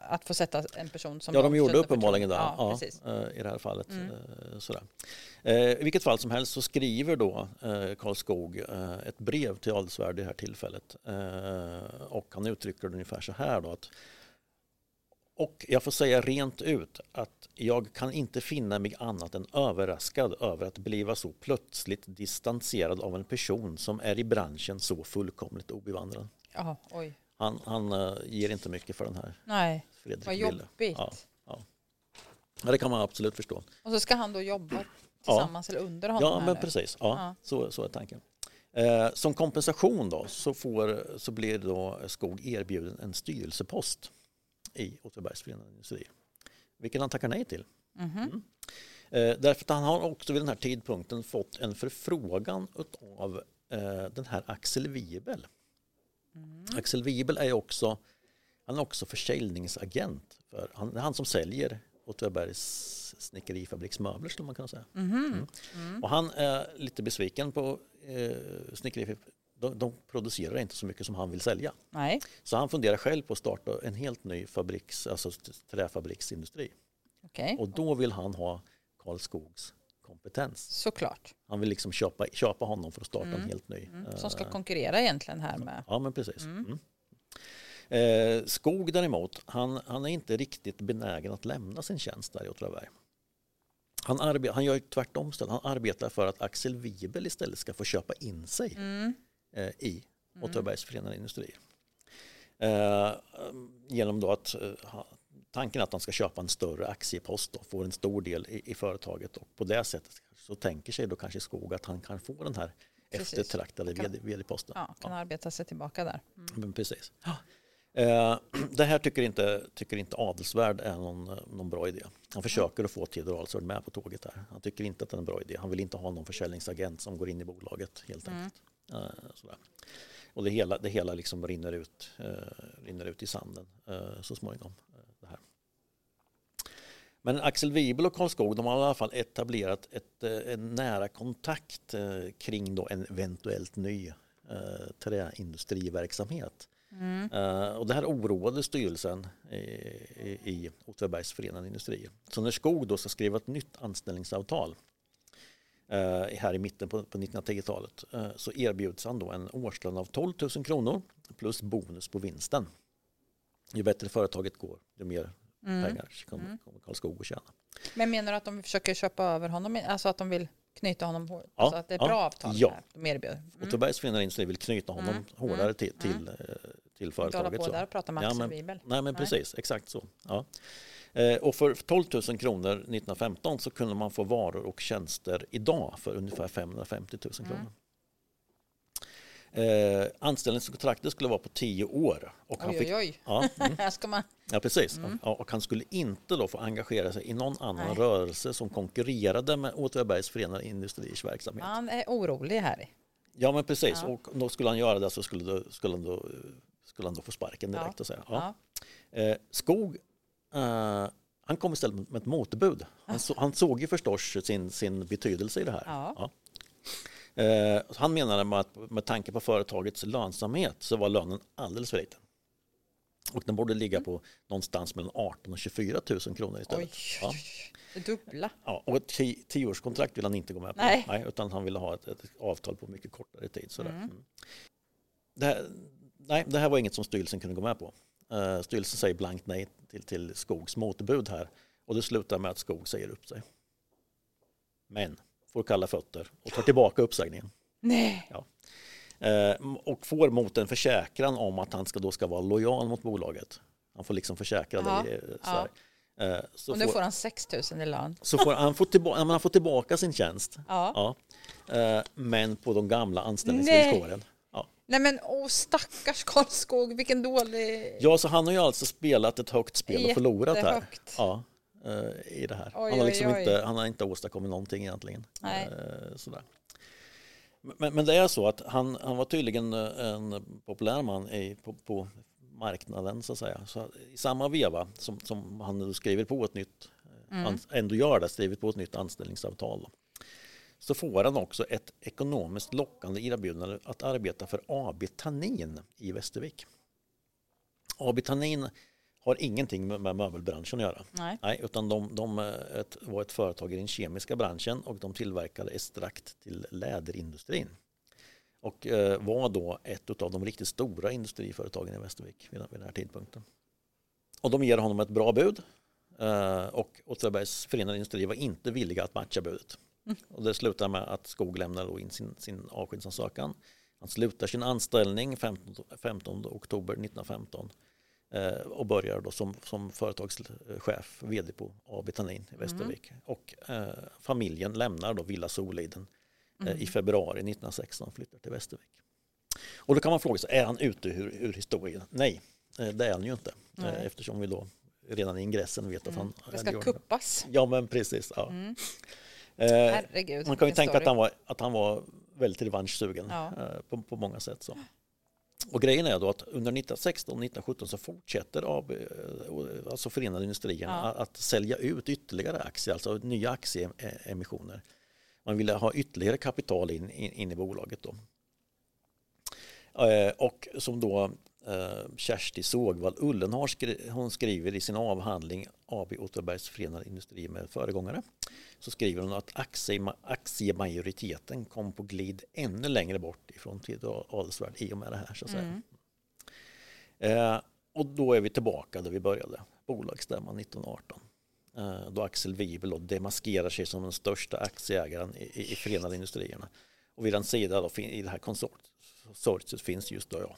att få sätta en person som... Ja, de, de gjorde uppenbarligen det ja, ja, eh, i det här fallet. Mm. Eh, sådär. Eh, I vilket fall som helst så skriver då Karl Skog ett brev till Adelsvärd i det här tillfället. Och han uttrycker det ungefär så här då att och jag får säga rent ut att jag kan inte finna mig annat än överraskad över att bliva så plötsligt distanserad av en person som är i branschen så fullkomligt obevandrad. Aha, oj. Han, han uh, ger inte mycket för den här Nej, Fredrik vad jobbigt. Ja, ja. ja, det kan man absolut förstå. Och så ska han då jobba tillsammans eller under honom? Ja, men precis. Ja. Så, så är tanken. Eh, som kompensation då så, får, så blir då Skog erbjuden en styrelsepost i Åtvidabergs förenade industrier. Vilket han tackar nej till. Mm -hmm. mm. Eh, därför att han har också vid den här tidpunkten fått en förfrågan av eh, den här Axel Wiebel Mm. Axel Wiebel är också, han är också försäljningsagent. För han, det är han som säljer Åtvidabergs snickerifabriksmöbler skulle man kunna säga. Mm. Mm. mm. Och han är lite besviken på eh, snickerifabriken. De, de, producerar inte så mycket som han vill sälja. Nej. Så han funderar själv på att starta en helt ny fabriks, alltså träfabriksindustri. Okay. Och då vill han ha Karl Skogs kompetens. Såklart. Han vill liksom köpa, köpa honom för att starta mm. en helt ny. Mm. Som ska konkurrera egentligen här med. Ja men precis. Mm. mm. Eh, Skog däremot, han, han är inte riktigt benägen att lämna sin tjänst där i Åtvidaberg. Han, arbe- han gör tvärtom, han arbetar för att Axel Wiebel istället ska få köpa in sig mm. eh, i mm. Åtvidabergs förenade industrier. Eh, genom då att eh, tanken är att han ska köpa en större aktiepost och få en stor del i, i, företaget och på det sättet så tänker sig då kanske Skog att han kan få den här precis. eftertraktade vd-posten. Ja, kan ja. arbeta sig tillbaka där. Mm. Men precis. Ja. Eh, det här tycker inte, tycker inte Adelsvärd är någon, någon bra idé. Han försöker att få Theodor Adelsvärd med på tåget här. Han tycker inte att det är en bra idé. Han vill inte ha någon försäljningsagent som går in i bolaget helt mm. enkelt. Mm. sådär. Och det hela, det hela liksom rinner, ut, eh, rinner ut i sanden så småningom. Men Axel Wibel och Karl Skog de har i alla fall etablerat ett, en nära kontakt kring då en eventuellt ny träindustriverksamhet. Mm. Uh, och det här oroade styrelsen i, i, i Åtvidabergs förenade industrier. Så när Skog då ska skriva ett nytt anställningsavtal uh, här i mitten på, på 1910-talet uh, eh, så erbjuds han då en årslön av 12 000 kronor plus bonus på vinsten. Ju bättre företaget går, ju mer mm. pengar kommer, mm. kommer Karl Skog att tjäna. Men menar du att de försöker köpa över honom, alltså att de vill knyta honom hårt? Ja, alltså att det är ja, bra avtal ja. här, de erbjuder? Mm. Åtvidabergs förenade industrier vill knyta honom mm. hårdare mm. till, till mm till företaget. Inte hålla på där och prata med ja, men, Nej, men nej. precis, exakt så. Ja. Eh, och för 12 000 kronor 1915 så kunde man få varor och tjänster idag för ungefär 550 000 kronor. Mm. Eh, anställningskontraktet skulle vara på tio år. Och han oj, fick, oj, oj. Ja, mm. ska man... ja precis. Mm. Ja, och han skulle inte då få engagera sig i någon annan Nej. rörelse som konkurrerade med Åtvidabergs förenade industriers verksamhet. Han är orolig här. Ja men precis, ja. och då skulle han göra det så skulle, då, skulle han då skulle han då få sparken direkt. Ja. Och säga. Ja. Eh, Skog, eh, han kom istället med ett motbud. Han, så, han, såg ju förstås sin, sin betydelse i det här. Ja. Eh, han menade att med tanke på företagets lönsamhet så var lönen alldeles för liten. Och den borde ligga på någonstans mellan 18 och 24 000 kronor istället. Oj, ja. det dubbla. Ja, och ett tioårskontrakt vill han inte gå med på. Nej. Nej utan han ville ha ett, ett, avtal på mycket kortare tid. Sådär. Mm. mm. Det, här, nej, det här var inget som styrelsen kunde gå med på. Uh, styrelsen säger blankt nej till, till Skogs motbud här och det slutar med att Skog säger upp sig. Men får kalla fötter och tar tillbaka uppsägningen. Nej. Ja. Uh, och får mot en försäkran om att han ska, då ska vara lojal mot bolaget. Han får liksom försäkra Aha. det. Så ja. uh, så och nu får, får han 6 000 i lön. Så får han, får tillbaka, han får tillbaka sin tjänst. Ja. ja. men på de gamla anställningsvillkoren. Nej. Nej men åh stackars Karlskog, vilken dålig... Ja, så han har ju alltså spelat ett högt spel och förlorat här. Ja, eh, i det här. Oj, han, har liksom oj, oj. Inte, han har inte åstadkommit någonting egentligen. Nej. Eh, sådär. Men, men det är så att han, han var tydligen eh, en populär man i, på, på marknaden så att säga. Så I samma veva som, som han skriver på ett nytt, mm. ändå gör det, skrivit på ett nytt anställningsavtal så får han också ett ekonomiskt lockande erbjudande att arbeta för AB Tannin i Västervik. AB Tannin har ingenting med möbelbranschen att göra. Nej. Nej utan de, de ett, var ett företag i den kemiska branschen och de tillverkade extrakt till läderindustrin. Och eh, var då ett av de riktigt stora industriföretagen i Västervik vid, vid den här tidpunkten. Och de ger honom ett bra bud eh, och Åtvidabergs förenade industri var inte villiga att matcha budet. Och det slutar med att Skog lämnar in sin, sin avskedsansökan. Han slutar sin anställning 15, 15 oktober 1915 eh, och börjar då som, som företagschef, vd på AB Tannin i Västervik. Mm. Och eh, familjen lämnar då Villa Soliden eh, mm. i februari 1916 och flyttar till Västervik. Och då kan man fråga sig, är han ute ur, ur historien? Nej, eh, det är han ju inte. Eh, eftersom vi då redan i ingressen vet att mm. han... Det ska kuppas. Ja men precis. Ja. Mm. Eh, Herregud, man kan ju tänka att han, var, att han var väldigt revanschsugen ja. Eh, på, på många sätt. Så. Och grejen är då att under 1916 1917 så fortsätter AB, eh, alltså Förenade Industrierna ja. att sälja ut ytterligare aktier, alltså nya aktieemissioner. Man ville ha ytterligare kapital in, in, in i bolaget. Då. Och som då eh, Kersti Sågvall Ullenhag skri hon skriver i sin avhandling AB Åtvidabergs förenade industri med föregångare så skriver hon att aktiemajoriteten kom på glid ännu längre bort ifrån Theodor Adelsvärd i och med det här. Så att säga. Mm. Eh, och då är vi tillbaka där vi började, bolagsstämman 1918 eh, då Axel Wibel demaskerar sig som den största aktieägaren i, i Förenade Industrierna. Och vid en sida då, i det här konsortiet finns just då jag,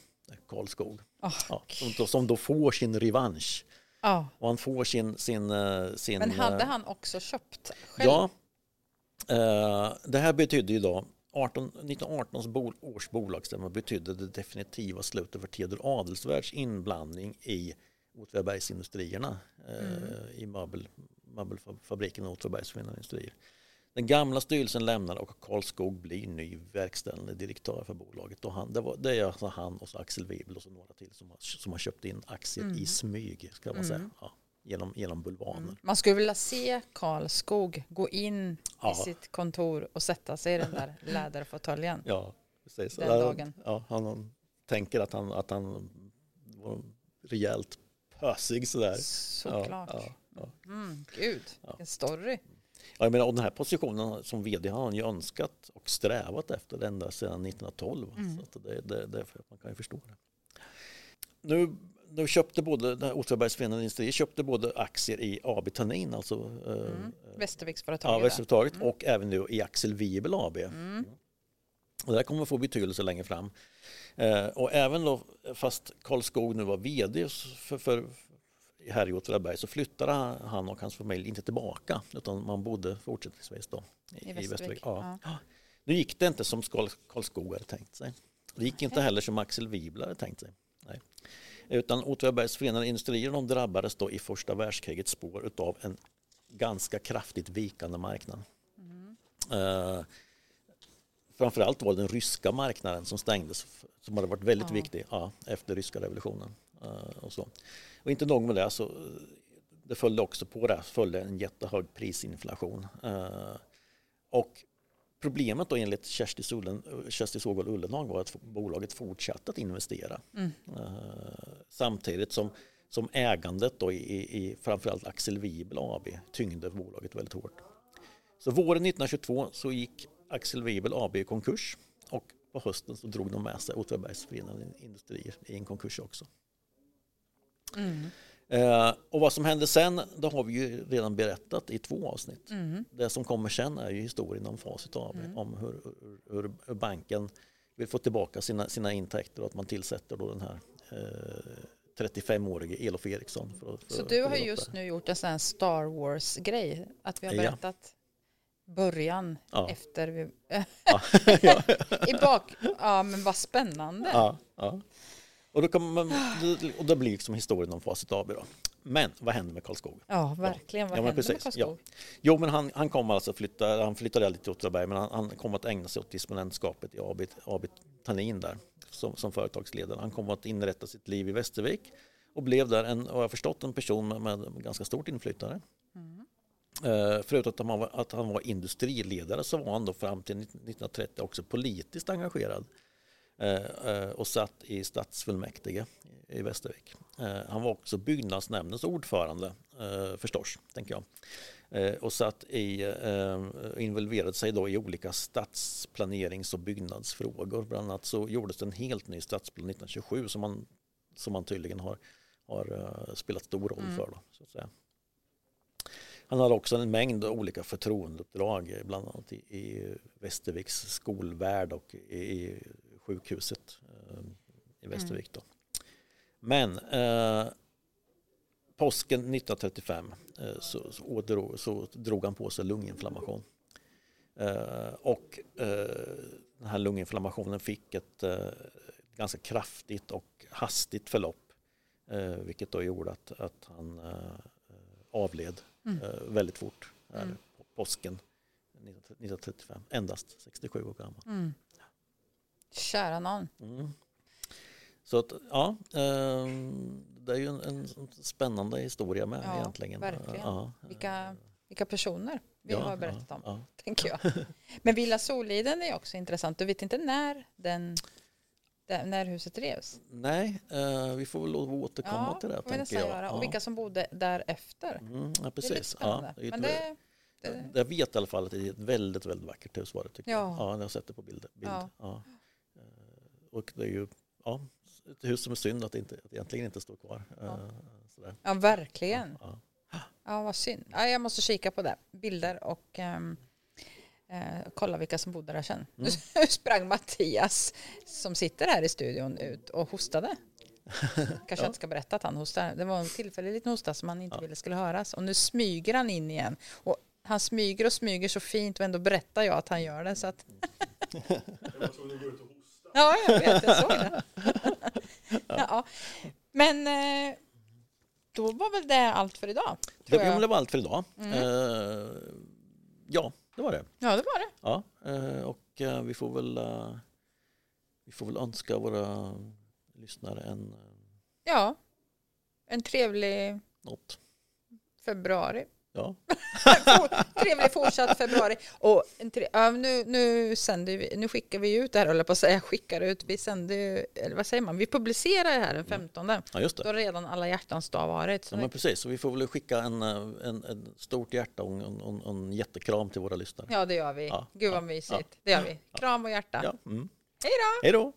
Karl Skog. Oh. Ja, som, då, som då får sin revansch Ja. Och han får sin... sin, eh, sin Men hade eh, han också köpt själv? Ja. Eh, det här betydde ju då 18, 1918 bol, års bolagsstämma betydde det definitiva slutet för Teodor Adelsvärds inblandning i Åtvidabergsindustrierna eh, i möbel, möbelfabriken Åtvidabergs Förenade Industrier. Den gamla styrelsen lämnar och Karl Skog blir ny verkställande direktör för bolaget. Och han, det, var, det är alltså han och så Axel Wibel och så några till som har, som har köpt in aktier i smyg ska man säga. Ja, genom, genom bulvaner. Man skulle vilja se Karl Skog gå in Ja. i sitt kontor och sätta sig i den där läderfåtöljen. Ja, precis. Den dagen. Ja, han tänker att han, att han var rejält pösig sådär. Såklart. Ja, ja, ja. Mm, gud, vilken story. Ja, jag menar, och den här positionen som vd har han ju önskat och strävat efter ända sedan 1912. Mm. Så att det, det, det, man kan ju förstå det. Nu, nu köpte både Åtvidabergs Industrier köpte både aktier i AB Tannin, alltså eh, Mm. ja, Västerviksföretaget. där. Västerföretaget och även nu i Axel Wiebel AB. Mm. Och det här kommer få betydelse längre fram. Eh, och även då, fast Karl Skog nu var vd för, för, här i Åtvidaberg så flyttade han- och hans familj inte tillbaka utan man bodde fortsättningsvis då I Västervik. Ja. Nu gick det inte som Karl Karl Skog hade tänkt sig. Det gick inte heller som Axel Wiebel hade tänkt sig. Nej. Utan Åtvidabergs Förenade Industrier de drabbades då i första världskrigets spår utav en ganska kraftigt vikande marknad. Eh, framförallt var det den ryska marknaden som stängdes som hade varit väldigt Ja. viktig ja, efter ryska revolutionen. eh, och, så. och inte nog med det, så, eh, det följde också på det följde en jättehög prisinflation. Eh, och problemet då enligt Kersti, Sullen, Kersti Sågård Ullenhag var att bolaget fortsatte att investera. Mm. Samtidigt som, som ägandet då i, i, framförallt Axel Wiebel AB tyngde bolaget väldigt hårt. Så våren 1922 så gick Axel Wiebel AB i konkurs och på hösten så drog de med sig Åtvidabergs Förenade Industrier i en konkurs också. Mm. Eh, och vad som hände sen, det har vi ju redan berättat i två avsnitt. Mm. Det som kommer sen är ju historien om Facit AB, om hur, hur, hur banken vill få tillbaka sina, sina intäkter och att man tillsätter då den här eh, 35-årige Elof Eriksson. För, för, Så du har just nu gjort en sån Star Wars-grej. Att vi har berättat början Ja. efter vi... Ja, ja, I bak... Ja, men vad spännande. ja, ja. Och, då kan man, och det blir liksom historien om Facit AB då. Men vad händer med Karl Skog? Ja, verkligen. Vad Ja, hände med precis. Karl Skog? Jo, men han, han kom alltså flytta, han flyttade aldrig till Åtvidaberg, men han, han kom att ägna sig åt disponentskapet i AB, AB Tannin där som, som företagsledare. Han kom att inrätta sitt liv i Västervik och blev där en, och jag förstått, en person med, med ganska stort inflytande. Eh, förutom att han, var, att han var industriledare så var han då fram till 1930 också politiskt engagerad eh, eh, och satt i stadsfullmäktige i Västervik. Han var också byggnadsnämndens ordförande förstås, tänker jag. Och satt i, involverade sig då i olika stadsplanerings och byggnadsfrågor. Bland annat så gjordes det en helt ny stadsplan 1927 som man, som man tydligen har, har spelat stor roll för. Då, så att säga. Han hade också en mängd olika förtroendeuppdrag, bland annat i, i Västerviks skolvärld och i, i sjukhuset ehm, i Västervik. Då. Men eh, påsken 1935 eh, så, så, ådrog, så drog han på sig lunginflammation. Eh, och eh, den här lunginflammationen fick ett eh, ganska kraftigt och hastigt förlopp. Eh, vilket då gjorde att, att han eh, avled eh, väldigt fort Mm. på påsken 1935. Endast 67 år gammal. Mm. Kära någon. Mm. Så att, ja, ehm, det är ju en, en spännande historia med Ja, egentligen. verkligen. Ja, Vilka, vilka personer vi ja, har berättat om, tänker jag. Men Villa Soliden är också intressant. Du vet inte när, den, när huset revs? Nej, eh, vi får väl återkomma till det tänker jag. göra. Ja. Och vilka som bodde därefter. Mm, ja, Det är precis. Ja, det är Men det, det, Jag vet i alla fall att det är ett väldigt, väldigt vackert hus var det tycker Ja. jag. Ja, jag har sett det på bild. bild. Ja. Ja. Eh, Och det är ju ja, ett hus som är synd att det, inte, att egentligen inte står kvar. Eh, Sådär. ja, verkligen. Ja. Ja, vad synd. Ja, jag måste kika på det. Bilder och ehm, eh, kolla vilka som bodde där sen. Mm. Nu sprang Mattias som sitter här i studion ut och hostade. Kanske Ja. inte ska berätta att han hostar. Det var en tillfällig liten hosta som han inte Ja. ville skulle höras. Och nu smyger han in igen. Och han smyger och smyger så fint och ändå berättar jag att han gör det. Så att... ja, jag vet. Jag såg det. ja. Men eh, då var väl det allt för idag. Det, Tror ja, men jag. det var allt för idag. Mm. Eh, ja, det var det. Ja, det var det. Ja, eh, och eh, vi får väl eh, vi får väl önska våra lyssnare en Ja. En trevlig något. februari. Ja, Trevlig fortsatt februari. Och ja, nu, nu, sänder vi, nu skickar vi ut det här, eller på att säga skickar ut. Vi sänder eller vad säger man? Vi publicerar det här den 15. ja just Då det. har redan alla hjärtans dag varit. Ja, men precis, så vi får väl skicka en, eh, en, en stort hjärta och en, en, en jättekram till våra lyssnare. ja, det gör vi. Ja, Gud vad ja, mysigt. Det gör vi. Kram och hjärta. Ja, mm. Hej då! Hej då!